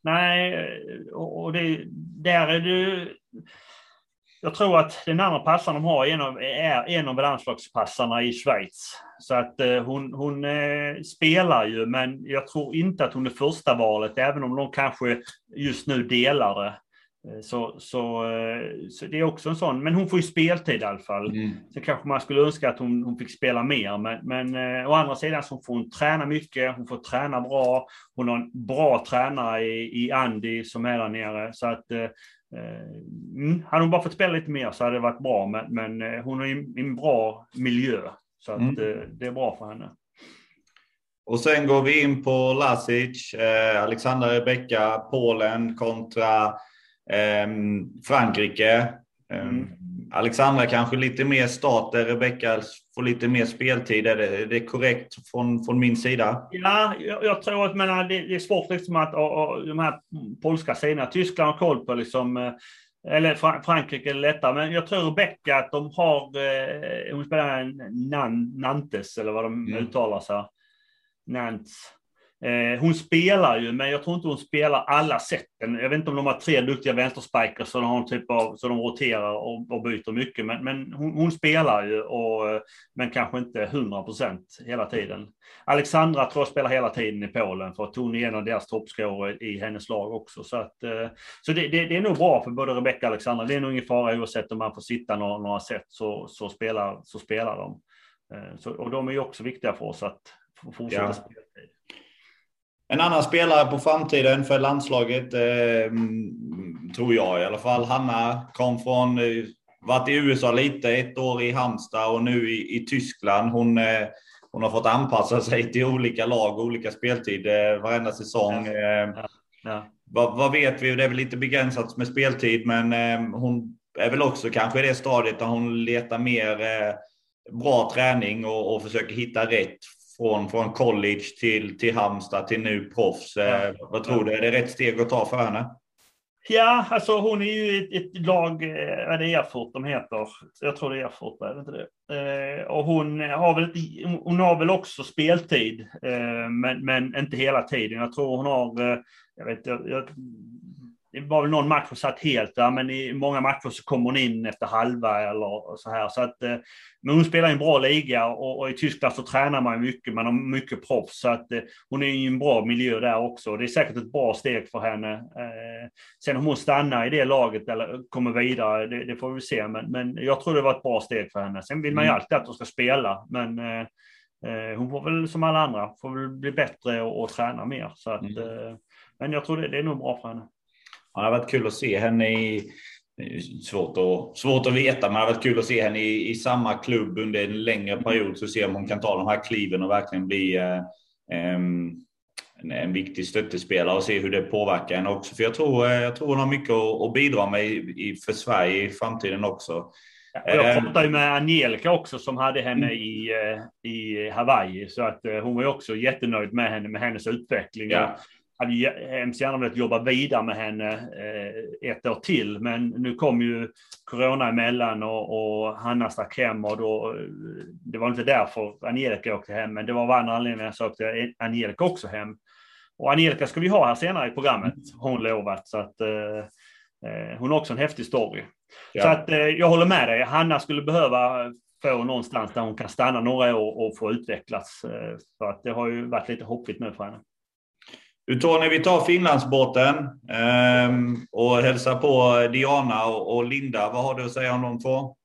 Nej, eh, och det, där är du... Jag tror att den andra passaren de har är en av, är en av landslagspassarna i Schweiz. Så att hon, hon spelar ju, men jag tror inte att hon är första valet, även om de kanske just nu delar det. Eh, så, så, eh, så, det är också en sån, men hon får ju speltid i alla fall. Mm. Så kanske man skulle önska att hon, hon fick spela mer, men, men eh, å andra sidan så får hon träna mycket, hon får träna bra, hon har en bra tränare i, i Andy som är där nere. Så att, eh, mm, hade hon bara fått spela lite mer så hade det varit bra, men, men hon är i en bra miljö. Så att, mm. eh, det är bra för henne. Och sen går vi in på Lasic, eh, Alexandra Rebecka, Polen kontra Frankrike. Ehm, mm. Alexandra kanske lite mer start där Rebecka får lite mer speltid. Är det, är det korrekt från, från min sida? Ja, jag, jag tror att menar, det, det är svårt liksom att och, och, de här polska sidorna, Tyskland har koll på liksom, eh, eller Frankrike är lättare, men jag tror Rebecka att de har, eh, hon spelar en Nantes eller vad de mm. uttalar sig. Nantes. Eh, hon spelar ju, men jag tror inte hon spelar alla sätten. Jag vet inte om de har tre duktiga vänsterspikers så de har en typ av, så de roterar och, och byter mycket. Men, men hon, hon, spelar ju, och, men kanske inte 100 procent hela tiden. Alexandra tror jag spelar hela tiden i Polen för att hon är en av deras toppscorare i hennes lag också. Så, att, eh, så det, det, det, är nog bra för både Rebecca och Alexandra. Det är nog ingen fara oavsett om man får sitta några, några set så, så, spelar, så spelar de. Eh, så, och de är ju också viktiga för oss att fortsätta ja. spela. En annan spelare på framtiden för landslaget, eh, tror jag i alla fall. Hanna kom från, eh, varit i USA lite, ett år i Halmstad och nu i, i Tyskland. Hon, eh, hon har fått anpassa sig till olika lag och olika speltid eh, varenda säsong. Eh, ja. Ja. Vad, vad, vet vi? Det är väl lite begränsat med speltid, men eh, hon är väl också kanske i det stadiet där hon letar mer bra träning och, och försöker hitta rätt från, från college till, till Halmstad till nu proffs. Eh, ja. Vad tror du? Är det rätt steg att ta för henne? Ja, alltså hon är ju ett, ett lag, eh, är det Erfurt de heter? Jag tror det är Erfurt, är det inte det? Eh, och hon har, väl, hon har väl också speltid, eh, men, men inte hela tiden. Jag tror hon har, eh, jag vet, jag, jag det var väl någon match hon satt helt där, men i många matcher så kom hon in efter halva eller så här. Så att, eh, men hon spelar i en bra liga och, och, i Tyskland så tränar man mycket, man har mycket proffs. Så att eh, hon är i en bra miljö där också. Det är säkert ett bra steg för henne. Eh, sen om hon stannar i det laget eller kommer vidare, det, det får vi se. Men, men jag tror det var ett bra steg för henne. Sen vill man ju mm. alltid att hon ska spela, men hon får väl som alla andra, får väl bli bättre och, och träna mer. Så att, mm. men jag tror det, det är nog bra för henne. Ja, det har varit kul att se henne i Svårt att, svårt att veta, men det har varit kul att se henne i, i samma klubb under en längre period. Så se om hon kan ta de här kliven och verkligen bli eh, en, en, viktig stöttespelare och se hur det påverkar henne också. För jag tror, jag tror hon har mycket att, att bidra med i, för Sverige i framtiden också. Jag pratade ju med Angelica också som hade henne i, eh, i Hawaii. Så att eh, hon var ju också jättenöjd med henne, med hennes utveckling. Ja. Hade hemskt gärna velat jobba vidare med henne eh, ett år till. Men nu kom ju corona emellan och, och Hanna stack hem och då, det var inte därför Angelica åkte hem, men det var av andra anledningar så åkte Angelica också hem. Och Angelica ska vi ha här senare i programmet, hon lovat. Så att, eh, hon har också en häftig story. Ja. Så att, eh, jag håller med dig. Hanna skulle behöva få någonstans där hon kan stanna några år och få utvecklas. Eh, för att det har ju varit lite hoppigt nu för henne. Tony, vi tar Finlandsbåten eh, och hälsar på Diana och, Linda. Vad har du att säga om de två?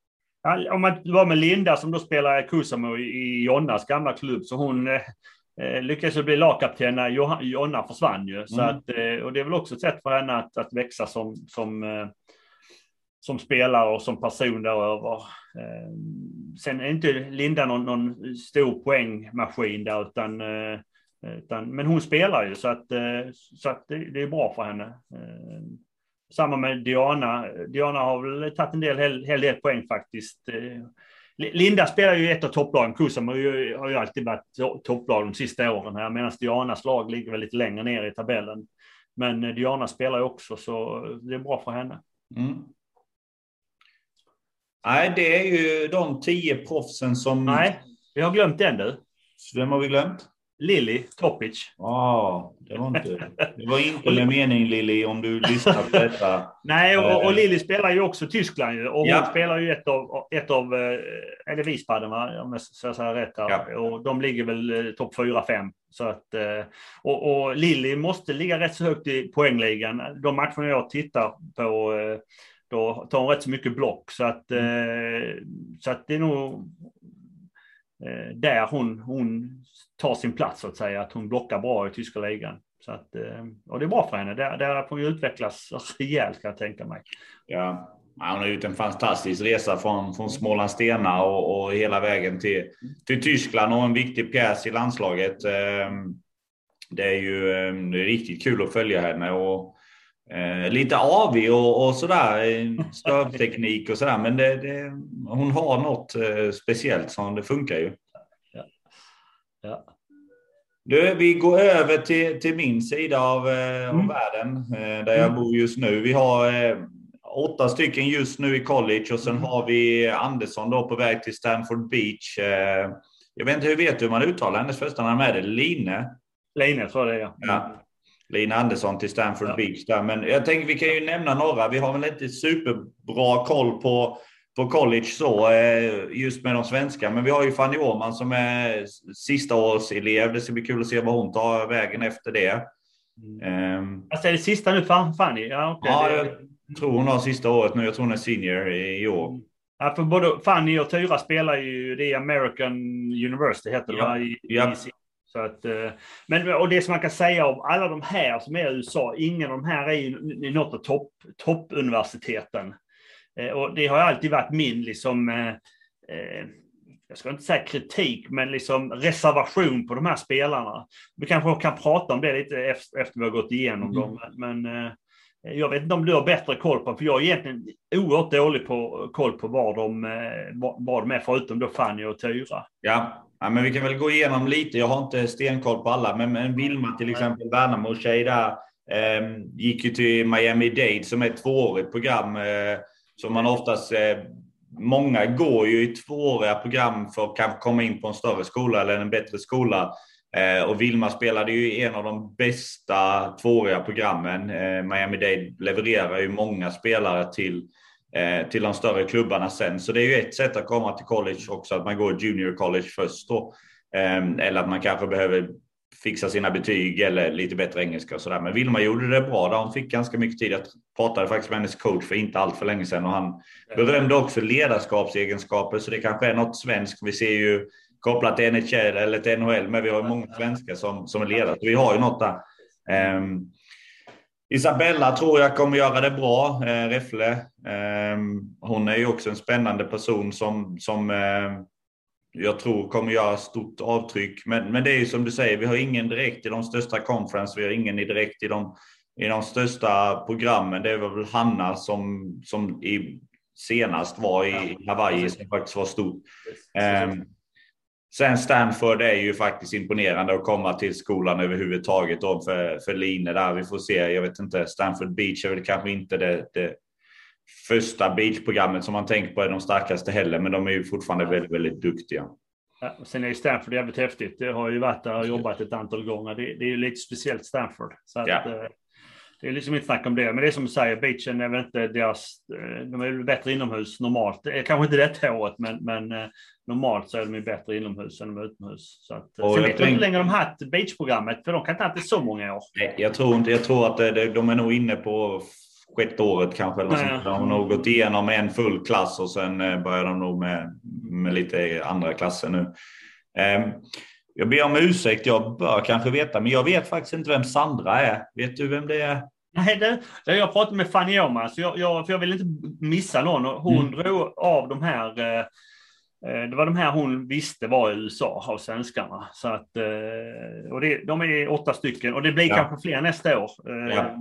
Om man var med Linda som då spelar Kusamo i Jonnas gamla klubb, så hon eh, eh lyckades bli lagkapten när Jonna försvann ju. Så mm. att, eh, och det är väl också ett sätt för henne att, att växa som, som eh, som spelare och som person däröver. Eh, sen är inte Linda någon, någon stor poängmaskin där, utan, utan, men hon spelar ju så att, eh, så att det, det är bra för henne. Samma med Diana. Diana har väl tagit en del, hel, hel del poäng faktiskt. Linda spelar ju ett av topplagen. Kusam har ju, har ju alltid varit topplag de sista åren här, medan Dianas lag ligger väl lite längre ner i tabellen. Men Diana spelar ju också, så det är bra för henne. Mm. Nej, det är ju de tio proffsen som... Nej, vi har glömt en du. Vem har vi glömt? Lili Topic. Ja, ah, det var inte, det var inte med mening Lili om du lyssnar på detta. Nej, och, och eh. Lili spelar ju också Tyskland ju. Och ja. hon spelar ju ett av, ett av eh, är det Wiesbaden va? Om jag ska säga rätt här. Ja. Och de ligger väl eh, topp 4-5. Så att, och, och Lili måste ligga rätt så högt i poängligan. De matcherna jag tittar på då tar hon rätt så mycket block. Så att, mm. så att det är nog Eh, där hon, hon tar sin plats så att säga, att hon blockar bra i tyska ligan. Så att, eh, och det är bra för henne. Där, där får hon utvecklas rejält kan jag tänka mig. Ja, hon har gjort en fantastisk resa från, från Smålandstena och, och hela vägen till, till Tyskland och en viktig pjäs i landslaget. Ehm, det är ju ehm, det är riktigt kul att följa henne och Eh, lite avig och, och sådär, stövteknik och sådär. Men det, det, hon har något eh, speciellt som det funkar ju. Ja. Ja. Du, vi går över till, till min sida av, eh, mm. världen, eh, där jag mm. bor just nu. Vi har eh, åtta stycken just nu i college och sen mm. har vi Andersson då på väg till Stanford Beach. Eh, jag vet inte, hur vet du hur man uttalar hennes första namn? Är det Line? Line, så är det ja. ja. Lina Andersson till Stanford ja. Beach där. Men jag tänker vi kan ju nämna några. Vi har väl inte superbra koll på, på college så, eh, just med de svenska. Men vi har ju Fanny Åhman som är sista års elev. Det ska bli kul att se vad hon tar vägen efter det. Mm. Um, alltså är det sista nu Fanny? Ja, okay. ja, jag tror hon har sista året nu. Jag tror hon är senior i år. Ja, för både Fanny och Tyra spelar ju det American University heter det ja. I, ja. i så att, eh, men, och det som man kan säga om alla de här som är i USA, ingen av de här är ju något av topp, toppuniversiteten. Eh, och det har alltid varit min, liksom, eh, jag ska inte säga kritik, men liksom reservation på de här spelarna. Vi kanske kan prata om det lite efter vi har gått igenom mm. dem. Men jag vet inte om du har bättre koll på, för jag är egentligen oerhört dålig på koll på var de, var de är, förutom då Fanny och Tyra. Ja, Ja, men vi kan väl gå igenom lite. Jag har inte stenkoll på alla, men, men Vilma till exempel, Värnamo-tjej där, eh, gick ju till Miami Dade som är ett tvåårigt program eh, som man oftast eh, Många går ju i tvååriga program för att kanske komma in på en större skola eller en bättre skola. Eh, och Vilma spelade ju en av de bästa tvååriga programmen. Eh, Miami Dade levererar ju många spelare till Eh, till de större klubbarna sen. Så det är ju ett sätt att komma till college också, att man går junior college först då. Ehm, eller att man kanske behöver fixa sina betyg eller lite bättre engelska och sådär. Men Vilma gjorde det bra där. Hon fick ganska mycket tid. Jag pratade faktiskt med hennes coach för inte allt för länge sedan och han berömde också ledarskapsegenskaper. Så det kanske är något svenskt. Vi ser ju kopplat till NHL eller till NHL, men vi har ju många svenskar som, som är ledare. Så vi har ju något där. Um, Isabella tror jag kommer göra det bra, eh, Räffle. Eh, hon är ju också en spännande person som, som eh, jag tror kommer göra stort avtryck. Men, men det är ju som du säger, vi har ingen direkt i de största conference, vi har ingen direkt i de, i de största programmen. Det är väl Hanna som, som i, senast var i Hawaii, som faktiskt var stort. Eh, Sen Stanford är ju faktiskt imponerande att komma till skolan överhuvudtaget då för, för Line där. Vi får se. Jag vet inte. Stanford Beach är väl kanske inte det, det första beachprogrammet som man tänker på är de starkaste heller, men de är ju fortfarande väldigt, väldigt duktiga. Ja, sen är ju Stanford jävligt häftigt. Det har ju varit där och jobbat ett antal gånger. Det, det är ju lite speciellt Stanford. Så att, ja. Eh, det är liksom inte snack om det. Men det är som du säger, beachen är väl inte deras... Eh, de är väl bättre inomhus normalt. Kanske inte detta året, men, men eh, normalt så är de ju bättre inomhus än utomhus. Så att, och sen vet jag inte hur länge de haft beachprogrammet, för de kan inte ha haft det så många år. Nej, jag tror inte. Jag tror att det, de är nog inne på sjätte året kanske. Eller Nej, De har nog gått igenom en full klass och sen eh, börjar de nog med, med lite andra klasser nu. Ehm, jag ber om ursäkt, jag bör kanske veta, men jag vet faktiskt inte vem Sandra är. Vet du vem det är? Nej, det, det jag pratade med Fanny Åhman, så jag, jag, för jag vill inte missa någon. Hon mm. drog av de här eh, Eh, det var de här hon visste var i USA av svenskarna. Så att, eh, och det, de är åtta stycken och det blir ja. kanske fler nästa år. Eh, ja.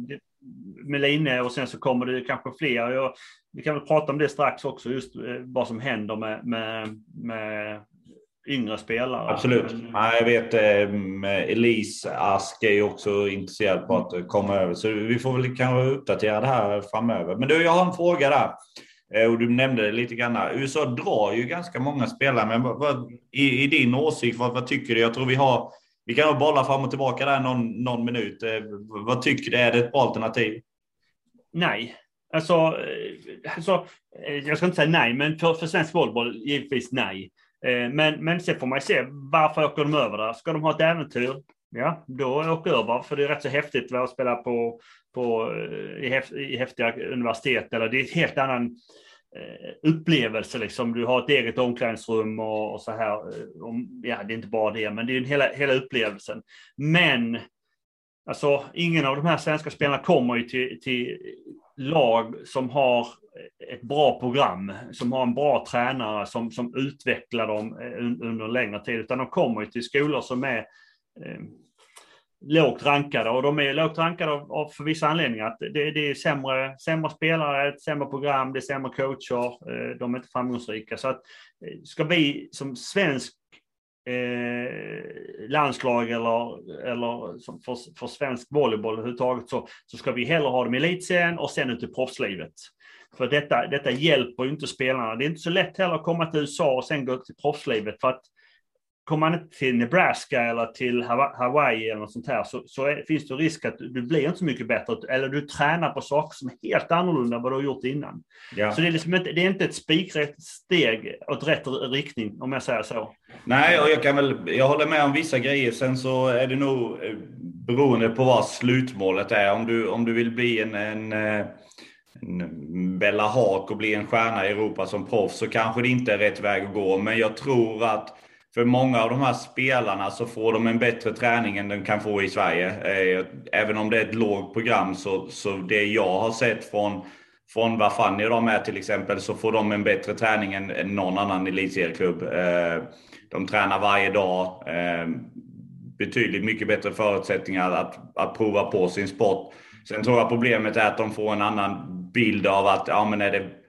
Med Line och sen så kommer det kanske fler. Jag, vi kan väl prata om det strax också, just vad som händer med, med, med yngre spelare. Absolut. Ja, jag vet Elise Ask är ju också intresserad på att komma över. Så vi får väl kanske uppdatera det här framöver. Men du, jag har en fråga där. Eh, och du nämnde det lite grann. USA drar ju ganska många spelare, men vad, vad, i, i, din åsikt, vad, vad, tycker du? Jag tror vi har, vi kan bolla fram och tillbaka där någon, någon minut. Eh, vad tycker du? Är det ett bra alternativ? Nej. Alltså, eh, alltså, jag ska inte säga nej, men för, för svensk volleyboll givetvis nej. Eh, men, men sen får man ju se, varför åker de över där? Ska de ha ett äventyr? Ja, då åker över, för det är rätt så häftigt att spela på, på, eh, i, häft, i häftiga universitet. Eller det är en helt annan eh, upplevelse. Liksom. Du har ett eget omklädningsrum och, och så här. Eh, ja, det är inte bara det, men det är hela, hela upplevelsen. Men alltså, ingen av de här svenska spelarna kommer ju till, till lag som har ett bra program, som har en bra tränare som, som utvecklar dem eh, under en längre tid, utan de kommer ju till skolor som är eh, lågt rankade och de är lågt rankade av, av för vissa anledningar. Det, det, är sämre, sämre spelare, ett sämre program, det är sämre coacher, eh, de är inte framgångsrika. Så att eh, ska vi som svensk eh, landslag eller, eller för, för svensk volleyboll överhuvudtaget så, så ska vi hellre ha dem i elitserien och sen ut i proffslivet. För detta, detta hjälper ju inte spelarna. Det är inte så lätt heller att komma till USA och sen gå till proffslivet för att kommer man inte till Nebraska eller till Hawaii eller något sånt här så, så är, finns det risk att du blir inte så mycket bättre eller du tränar på saker som är helt annorlunda än vad du har gjort innan. Ja. Så det är, liksom inte, det är inte ett spikrätt steg åt rätt riktning om jag säger så. Nej, och jag kan väl, jag håller med om vissa grejer. Sen så är det nog eh, beroende på vad slutmålet är. Om du, om du vill bli en, en eh, Bella Haak och bli en stjärna i Europa som proffs så kanske det inte är rätt väg att gå. Men jag tror att för många av de här spelarna så får de en bättre träning än de kan få i Sverige. Eh, även om det är ett lågt program så, så det jag har sett från, från vad Fanny de är till exempel så får de en bättre träning än, än någon annan elitserieklubb. Eh, de tränar varje dag. Eh, betydligt mycket bättre förutsättningar att, att prova på sin sport. Sen tror jag problemet är att de får en annan bild av att ja, men är det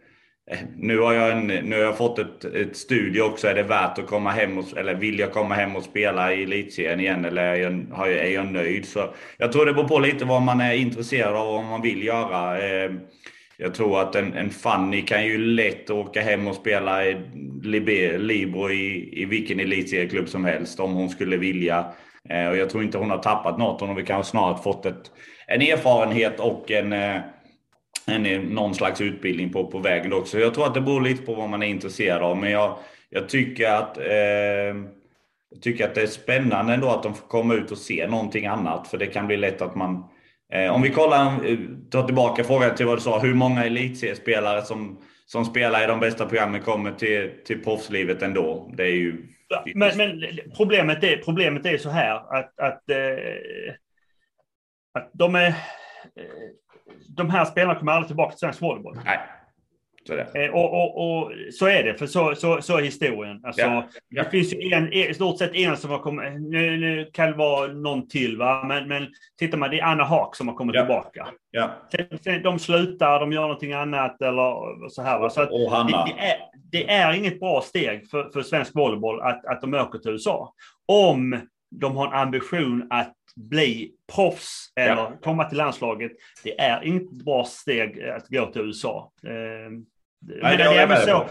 Eh, nu har jag, en, nu har jag fått ett, ett studie också. Är det värt att komma hem och, eller vill jag komma hem och spela i elitserien igen eller är jag, är jag nöjd? Så jag tror det beror på lite vad man är intresserad av och vad man vill göra. Eh, jag tror att en, en Fanny kan ju lätt åka hem och spela i Libro i, i vilken elitserieklubb som helst om hon skulle vilja. Eh, och jag tror inte hon har tappat något. Hon har kanske snarare fått ett, en erfarenhet och en en, någon slags utbildning på, på vägen också. Jag tror att det beror lite på vad man är intresserad av. Men jag, jag tycker att eh, jag tycker att det är spännande ändå att de får komma ut och se någonting annat. För det kan bli lätt att man... Eh, om vi kollar, eh, tar tillbaka frågan till vad du sa. Hur många elitseriespelare som, som spelar i de bästa programmen kommer till, till proffslivet ändå? Det är ju... men, men problemet, är, problemet är så här att, att, eh, att de är de här spelarna kommer aldrig tillbaka till svensk volleyboll. Nej. Så, det. Eh, och, och, och, så är det, för så, så, så är historien. Alltså, Ja, ja. Det finns ju en, i stort sett en som har kommit, nu, nu kan det vara någon till, va? Men, men tittar man, det är Anna Haak som har kommit Ja. tillbaka. Ja. Sen, sen, de slutar, de gör någonting annat eller så här. Va? Så att, det, det, är, det är inget bra steg för, för svensk volleyboll att, att de åker till USA. Om de har en ambition att bli proffs eller Ja. komma till landslaget. Det är inget bra steg att gå till USA. Eh, men det med dig på.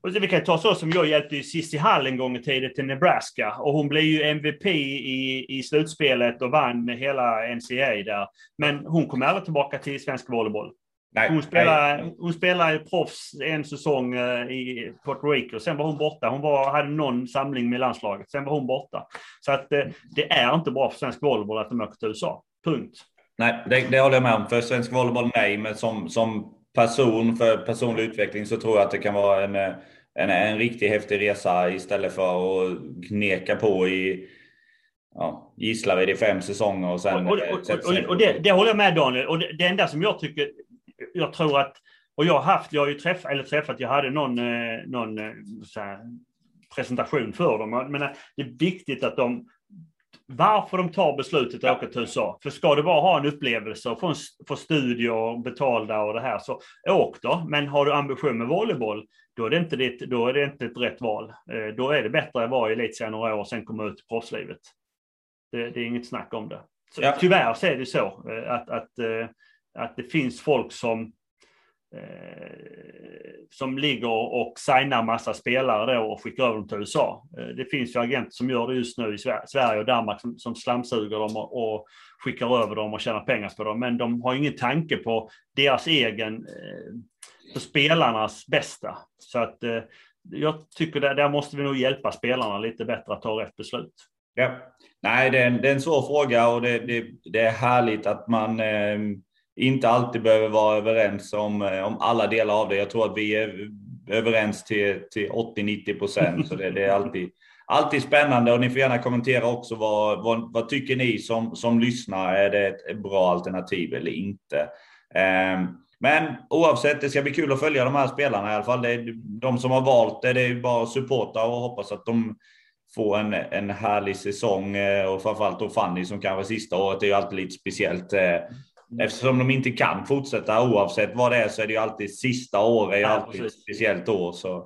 och vi kan ta så som jag hjälpte Cissi Hall en gång i tiden till Nebraska och hon blev ju MVP i, i slutspelet och vann hela NCAA där. Men hon kom aldrig tillbaka till svensk volleyboll. Nej. Hon Nej. spelade, hon spelade proffs en säsong eh, i Puerto Rico, sen var hon borta. Hon var, hade någon samling med landslaget, sen var hon borta. Så att eh, det är inte bra för svensk volleyboll att de åker till USA. Punkt. Nej, det, det håller jag med om. För svensk volleyboll, nej. Men som, som person, för personlig utveckling, så tror jag att det kan vara en, eh, en, en riktigt häftig resa istället för att kneka på i ja, Gislaved i fem säsonger och sen... Och, och, och, och det, det håller jag med Daniel. Och det, det enda som jag tycker, jag tror att, och jag har haft, jag har ju träffat, eller träffat, jag hade någon, eh, någon eh, här, presentation för dem. Men det är viktigt att de, varför de tar beslutet att åka till USA. För ska du bara ha en upplevelse och få, få studier betalda och det här, så åk då. Men har du ambition med volleyboll, då är det inte, ditt, då är det inte ett rätt val. Eh, Då är det bättre att vara i elitserien några år och sen komma ut i proffslivet. Det, det är inget snack om det. Så, Ja. Tyvärr så är det så att, att, att det finns folk som eh, som ligger och signar massa spelare då och skickar över dem till USA. Eh, Det finns ju agenter som gör det just nu i Sverige och Danmark som, som slamsuger dem och, och skickar över dem och tjänar pengar på dem. Men de har ingen tanke på deras egen, eh, spelarnas bästa. Så att eh, jag tycker där, där måste vi nog hjälpa spelarna lite bättre att ta rätt beslut. Ja. Nej, det är, en, det är en svår fråga och det, det, det är härligt att man eh, inte alltid behöver vara överens om, eh, om alla delar av det. Jag tror att vi är överens till, till 80-90 procent, så det, det är alltid, alltid spännande. Och ni får gärna kommentera också vad, vad, vad tycker ni som, som lyssnar? Är det ett bra alternativ eller inte? Um, men oavsett, det ska bli kul att följa de här spelarna i alla fall. Det är de som har valt det, det är bara att supporta och hoppas att de får en, en härlig säsong eh, och framförallt då Fanny som kanske sista året Det är ju alltid lite speciellt. Eh, eh, Eftersom de inte kan fortsätta oavsett vad det är så är det ju alltid sista året Ja, alltid ett precis. speciellt år. Så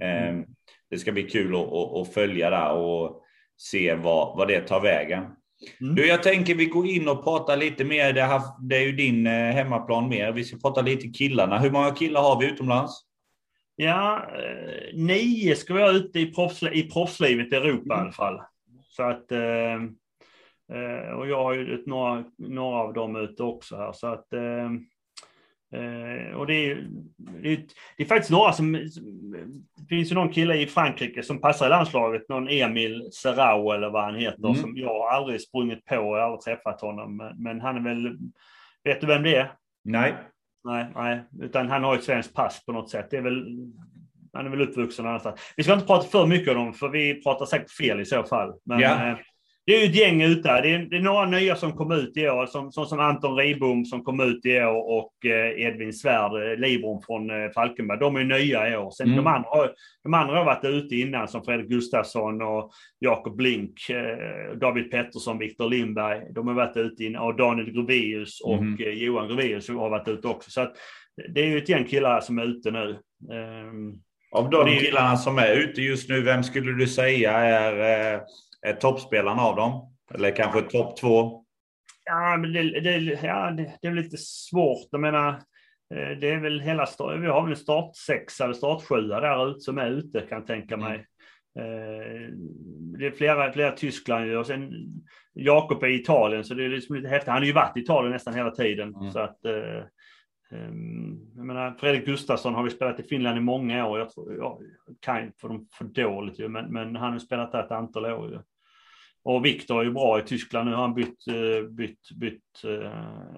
eh, det ska bli kul att, att, att följa där och se vad, vad det tar vägen. Mm. Du, jag tänker vi går in och pratar lite mer. Det, här, det är ju din eh, hemmaplan mer. Vi ska prata lite killarna. Hur många killar har vi utomlands? Ja, eh, nio ska vi ha ute i, proffsli i proffslivet i Europa i alla fall. Så att, eh, eh, och jag har ju några, några av dem ute också här. Så att, eh, eh, och det är, det, är, det är faktiskt några som, det finns ju någon kille i Frankrike som passar i landslaget, någon Emil Serrao eller vad han heter, Mm. som jag aldrig sprungit på, jag har aldrig träffat honom. Men, men han är väl, vet du vem det är? Nej. Nej, nej, utan han har ett svenskt pass på något sätt. Det är väl, han är väl uppvuxen någonstans. Vi ska inte prata för mycket om dem, för vi pratar säkert fel i så fall. Men Ja. Det är ju ett gäng ute. Det är, det är några nya som kom ut i år, som, som, som Anton Ribom som kom ut i år och eh, Edvin Svärd, eh, Librom från eh, Falkenberg. De är nya i år. Sen Mm. de, andra, de andra har varit ute innan, som Fredrik Gustafsson och Jakob Blink, eh, David Pettersson, Viktor Lindberg. De har varit ute innan, och Daniel Grovius och Mhm. eh, Johan Grovius har varit ute också. Så att, det är ju ett gäng killar som är ute nu. Ehm, Av de killarna som är ute just nu, vem skulle du säga är, eh, är toppspelaren av dem? Eller kanske topp två? Ja, men det, det, ja, det, det är lite svårt. Jag menar, eh, det är väl hela vi har väl en startsexa eller startsjua där ute som är ute kan jag tänka mig. Eh, Det är flera, flera Tyskland och sen Jakob är i Italien så det är liksom lite häftigt. Han har ju varit i Italien nästan hela tiden. Mm. Så att, eh, ehm, jag menar, Fredrik Gustafsson har vi spelat i Finland i många år. Jag tror, jag kan för dem för dåligt ju, men, men han har spelat där ett antal år ju. Och Viktor är ju bra i Tyskland. Nu har han bytt, eh, bytt, bytt. eh,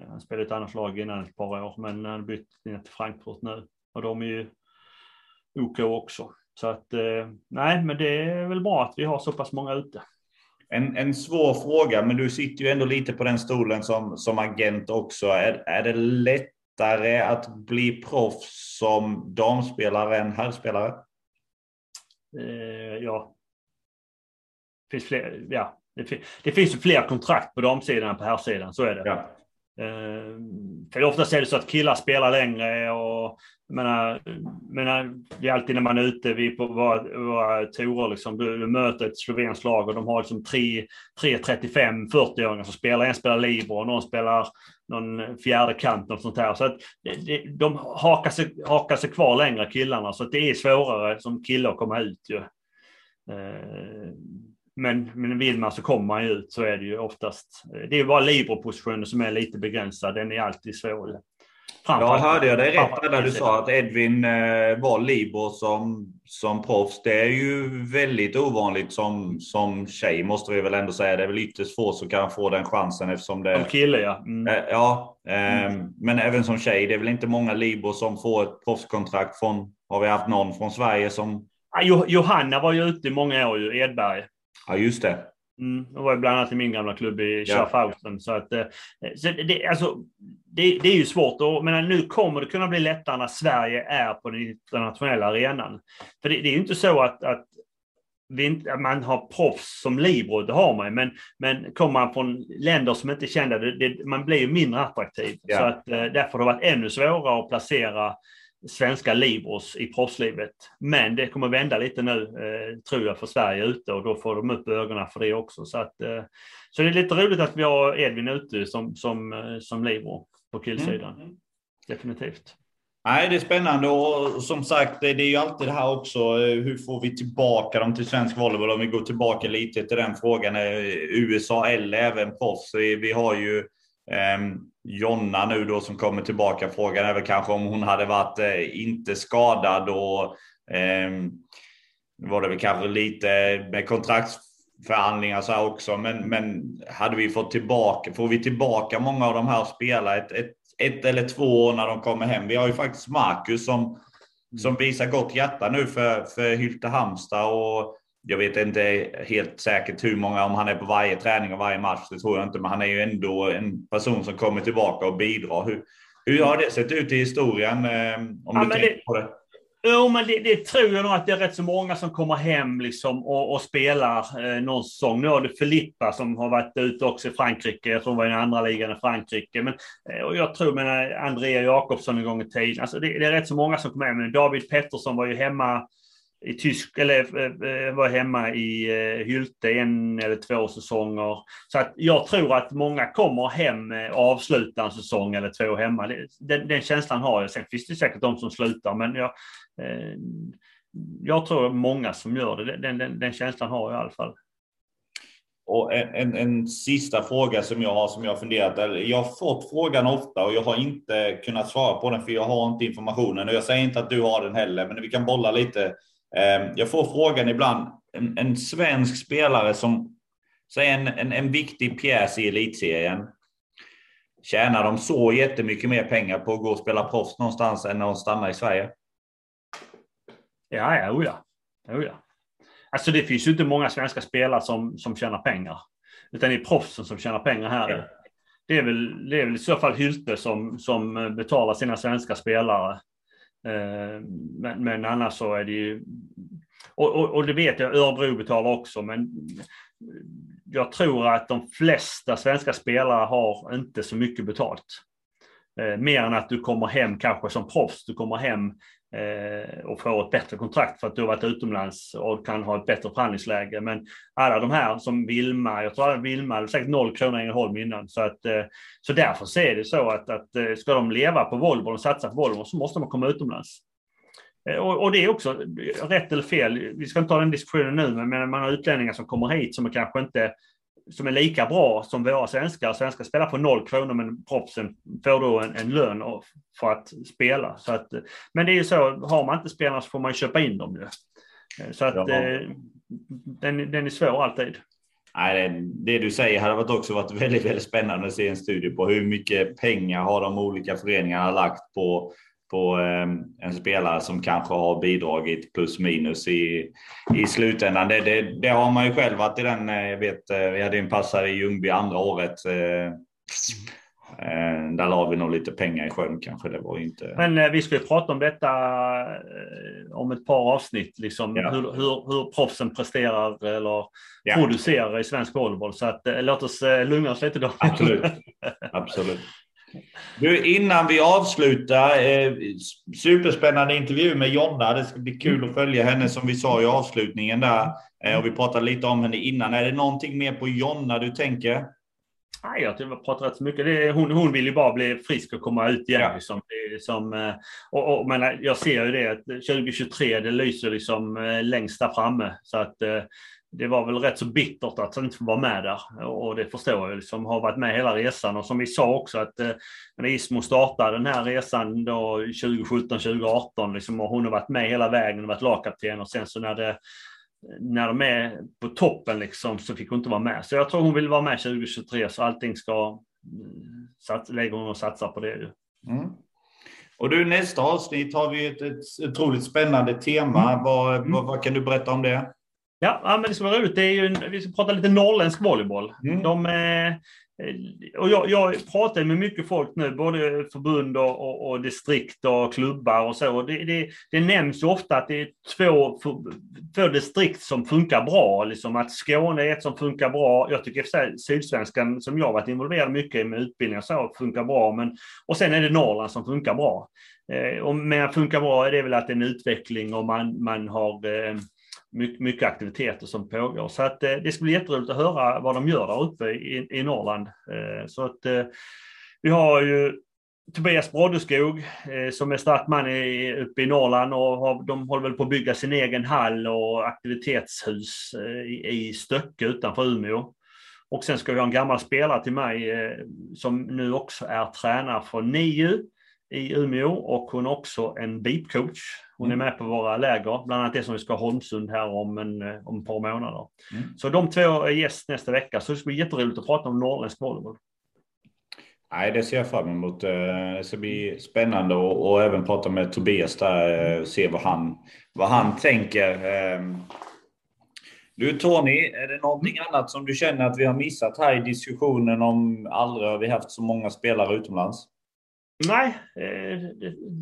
Han spelade i ett annat lag innan ett par år, men han har bytt ner till Frankfurt nu. Och de är ju OK också. Så att, eh, nej, men det är väl bra att vi har så pass många ute. En, en svår fråga, men du sitter ju ändå lite på den stolen som, som agent också. Är, är det lättare att bli proffs som damspelare än herrspelare? Eh, ja. Finns, fler, ja. Det, det finns ju fler kontrakt på damsidan än på herrsidan, så är det. Ja. Eh, för oftast är det så att killar spelar längre och menar, menar, det är alltid när man är ute vi på våra, våra turer, liksom, du, du möter ett slovenskt lag och de har liksom 3, 3 35, 40-åringar som spelar. En spelar libero och någon spelar någon fjärde kant och sånt här. Så att det, de hakar sig, hakar sig kvar längre, killarna, så att det är svårare som kille att komma ut. Ju. Eh, men, men vill man så kommer man ju ut, så är det ju oftast. Det är bara libero-positionen som är lite begränsad, den är alltid svår. Ja, hörde jag dig rätt när du sa att Edvin eh, var libero som, som proffs. Det är ju väldigt ovanligt som, som tjej, måste vi väl ändå säga. Det är väl ytterst få som kan få den chansen eftersom det... Som kille, ja. Mm. Eh, ja, eh, mm. men även som tjej. Det är väl inte många libero som får ett proffskontrakt från... Har vi haft någon från Sverige som... Johanna var ju ute i många år, ju, Edberg. Ja, just det. Mm, det var bland annat i min gamla klubb i Schaffhausen. Ja. Så att, eh, så det, alltså, det, det, är ju svårt. Och, men nu kommer det kunna bli lättare när Sverige är på den internationella arenan. För det, det är ju inte så att, att inte, man har proffs som libero, det har man men, men kommer man från länder som inte är kända, det, man blir ju mindre attraktiv. Ja. Så att, eh, därför har det varit ännu svårare att placera svenska Libros i proffslivet. Men det kommer vända lite nu, eh, tror jag, för Sverige ute och då får de upp ögonen för det också. Så, att, eh, så det är lite roligt att vi har Edvin ute som, som, eh, som Libro på killsidan. Mm. Definitivt. Nej, det är spännande och som sagt, det är ju alltid det här också. Eh, hur får vi tillbaka dem till svensk volleyboll? Om vi går tillbaka lite till den frågan. USA eller även proffs. Vi har ju Jonna nu då som kommer tillbaka. Frågan är väl kanske om hon hade varit eh, inte skadad och eh, var det väl kanske lite med kontraktsförhandlingar så här också. Men, men hade vi fått tillbaka, får vi tillbaka många av de här spelarna ett, ett, ett eller två år när de kommer hem? Vi har ju faktiskt Marcus som, som visar gott hjärta nu för, för Hylte Halmstad och jag vet inte helt säkert hur många, om han är på varje träning och varje match, det tror jag inte, men han är ju ändå en person som kommer tillbaka och bidrar. Hur, hur har det sett ut i historien? Eh, om ja, du tänker det, på det? Jo, men det, det, tror jag nog att det är rätt så många som kommer hem liksom och, och spelar eh, någon säsong. Nu har du Filippa som har varit ute också i Frankrike. Jag tror hon var i den andra ligan i Frankrike. Men, eh, och jag tror med Andrea Jakobsson en gång i tiden. Alltså det, det, är rätt så många som kommer hem. Men David Pettersson var ju hemma i Tysk, eller eh, eh, var hemma i eh, Hylte en eller två säsonger. Så att jag tror att många kommer hem och avslutar en säsong eller två hemma. Den, den känslan har jag. Sen finns det säkert de som slutar, men jag, eh, jag tror många som gör det. Den, den, den känslan har jag i alla fall. Och en, en, en, sista fråga som jag har som jag funderat. Jag har fått frågan ofta och jag har inte kunnat svara på den för jag har inte informationen. Och jag säger inte att du har den heller, men vi kan bolla lite jag får frågan ibland, en, en svensk spelare som säger en, en, en viktig pjäs i elitserien. Tjänar de så jättemycket mer pengar på att gå och spela proffs någonstans än att stanna i Sverige? Ja, ja, oh ja. Oh ja. Alltså det finns ju inte många svenska spelare som, som tjänar pengar. Utan det är proffsen som tjänar pengar här. Ja. Det, är väl, det är väl i så fall Hylte som, som betalar sina svenska spelare. Eh, men, men annars så är det ju, och, och, och det vet jag, Örebro betalar också, men jag tror att de flesta svenska spelare har inte så mycket betalt. Eh, mer än att du kommer hem kanske som proffs, du kommer hem Eh, och får ett bättre kontrakt för att du har varit utomlands och kan ha ett bättre förhandlingsläge. Men alla de här som Vilma, jag tror att Vilma hade säkert noll kronor i Ängelholm innan. Så, att, eh, så därför ser det så att, att eh, ska de leva på Volvo och satsa på Volvo så måste de komma utomlands. Eh, och, och, det är också rätt eller fel, vi ska inte ta den diskussionen nu, men man har utlänningar som kommer hit som kanske inte som är lika bra som våra svenskar. Svenskar spelar på noll kronor men proffsen får då en, en lön för att spela. Så att, men det är ju så, har man inte spelarna så får man köpa in dem ju. Så att eh, den, den är svår alltid. Nej, det du säger hade också varit väldigt, väldigt spännande att se en studie på hur mycket pengar har de olika föreningarna lagt på, på eh, en spelare som kanske har bidragit plus minus i, i slutändan. Det, det, det har man ju själv varit i den, eh, jag vet, vi hade en passare i Ljungby andra året. Där la vi nog lite pengar i sjön kanske. Det var inte... Men vi ska ju prata om detta om ett par avsnitt, liksom ja. hur, hur, hur proffsen presterar eller ja. producerar i svensk volleyboll. Så att, låt oss lugna oss lite då. Absolut. Absolut. Du, innan vi avslutar, eh, superspännande intervju med Jonna. Det ska bli kul att följa henne som vi sa i avslutningen där. Eh, och vi pratade lite om henne innan. Är det någonting mer på Jonna du tänker? Nej, jag pratar rätt så mycket. Det, hon, hon vill ju bara bli frisk och komma ut igen. Ja. Liksom. Liksom, eh, och, och, men jag ser ju det att 2023, det lyser liksom eh, längst där framme. Så att eh, det var väl rätt så bittert att han inte får vara med där. Och det förstår jag, liksom, har varit med hela resan. Och som vi sa också att eh, när Ismo startade den här resan då 2017, 2018, liksom, och hon har varit med hela vägen och varit lagkapten. Och sen så när, det, när de är på toppen liksom, så fick hon inte vara med. Så jag tror hon vill vara med 2023, så allting ska... Mm, sats, lägger hon och satsar på det. Mm. Och du, nästa avsnitt har vi ett, ett otroligt spännande tema. Mm. Vad, vad, mm. vad kan du berätta om det? Ja, men det ska vara roligt. Det är ju, vi ska prata lite norrländsk volleyboll. Mm. De, eh, och jag, jag pratar med mycket folk nu, både förbund och, och, och distrikt och klubbar och så. Det, det, det nämns ofta att det är två, två distrikt som funkar bra. Liksom att Skåne är ett som funkar bra. Jag tycker att Sydsvenskan, som jag varit involverad mycket med utbildning och så, funkar bra. Men, och sen är det Norrland som funkar bra. Eh, och med funkar bra är det väl att det är en utveckling och man, man har eh, mycket, mycket aktiviteter som pågår. Så att, eh, det ska bli jätteroligt att höra vad de gör där uppe i, i Norrland. Eh, så att, eh, vi har ju Tobias Broddeskog eh, som är startman i, uppe i Norrland och har, de håller väl på att bygga sin egen hall och aktivitetshus eh, i, i Stöcke utanför Umeå. Och sen ska vi ha en gammal spelare till mig eh, som nu också är tränare för NIU i Umeå och hon är också en BIP-coach. Hon är mm. med på våra läger, bland annat det som vi ska ha Holmsund här om, en, eh, om ett par månader. Mm. Så de två är gäst nästa vecka, så det ska bli jätteroligt att prata om norrländsk volleyboll. Nej, det ser jag fram emot. Eh, det ska bli spännande och, och även prata med Tobias där, eh, se vad han, vad han tänker. Ehm, du Tony, är det någonting annat som du känner att vi har missat här i diskussionen om aldrig har vi haft så många spelare utomlands? Nej, eh,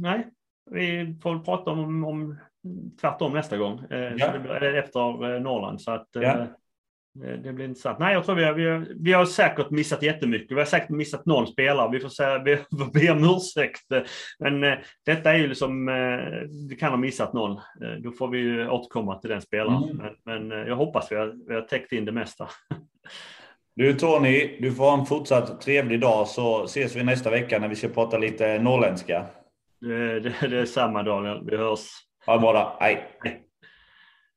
nej. Vi får prata om, om tvärtom nästa gång. Eh, ja. blir, efter eh, Norrland. Så att, ja. Det blir intressant. Nej, jag tror vi har, vi, har, vi har säkert missat jättemycket. Vi har säkert missat någon spelare. Vi får, säga, får be om ursäkt. Men eh, detta är ju liksom, eh, vi kan ha missat någon. Eh, då får vi återkomma till den spelaren. Mm. Men, men jag hoppas vi har, vi har täckt in det mesta. Du Tony, du får ha en fortsatt trevlig dag så ses vi nästa vecka när vi ska prata lite norrländska. Det, det, det är samma Daniel, vi hörs. Ha det bra då. Hej.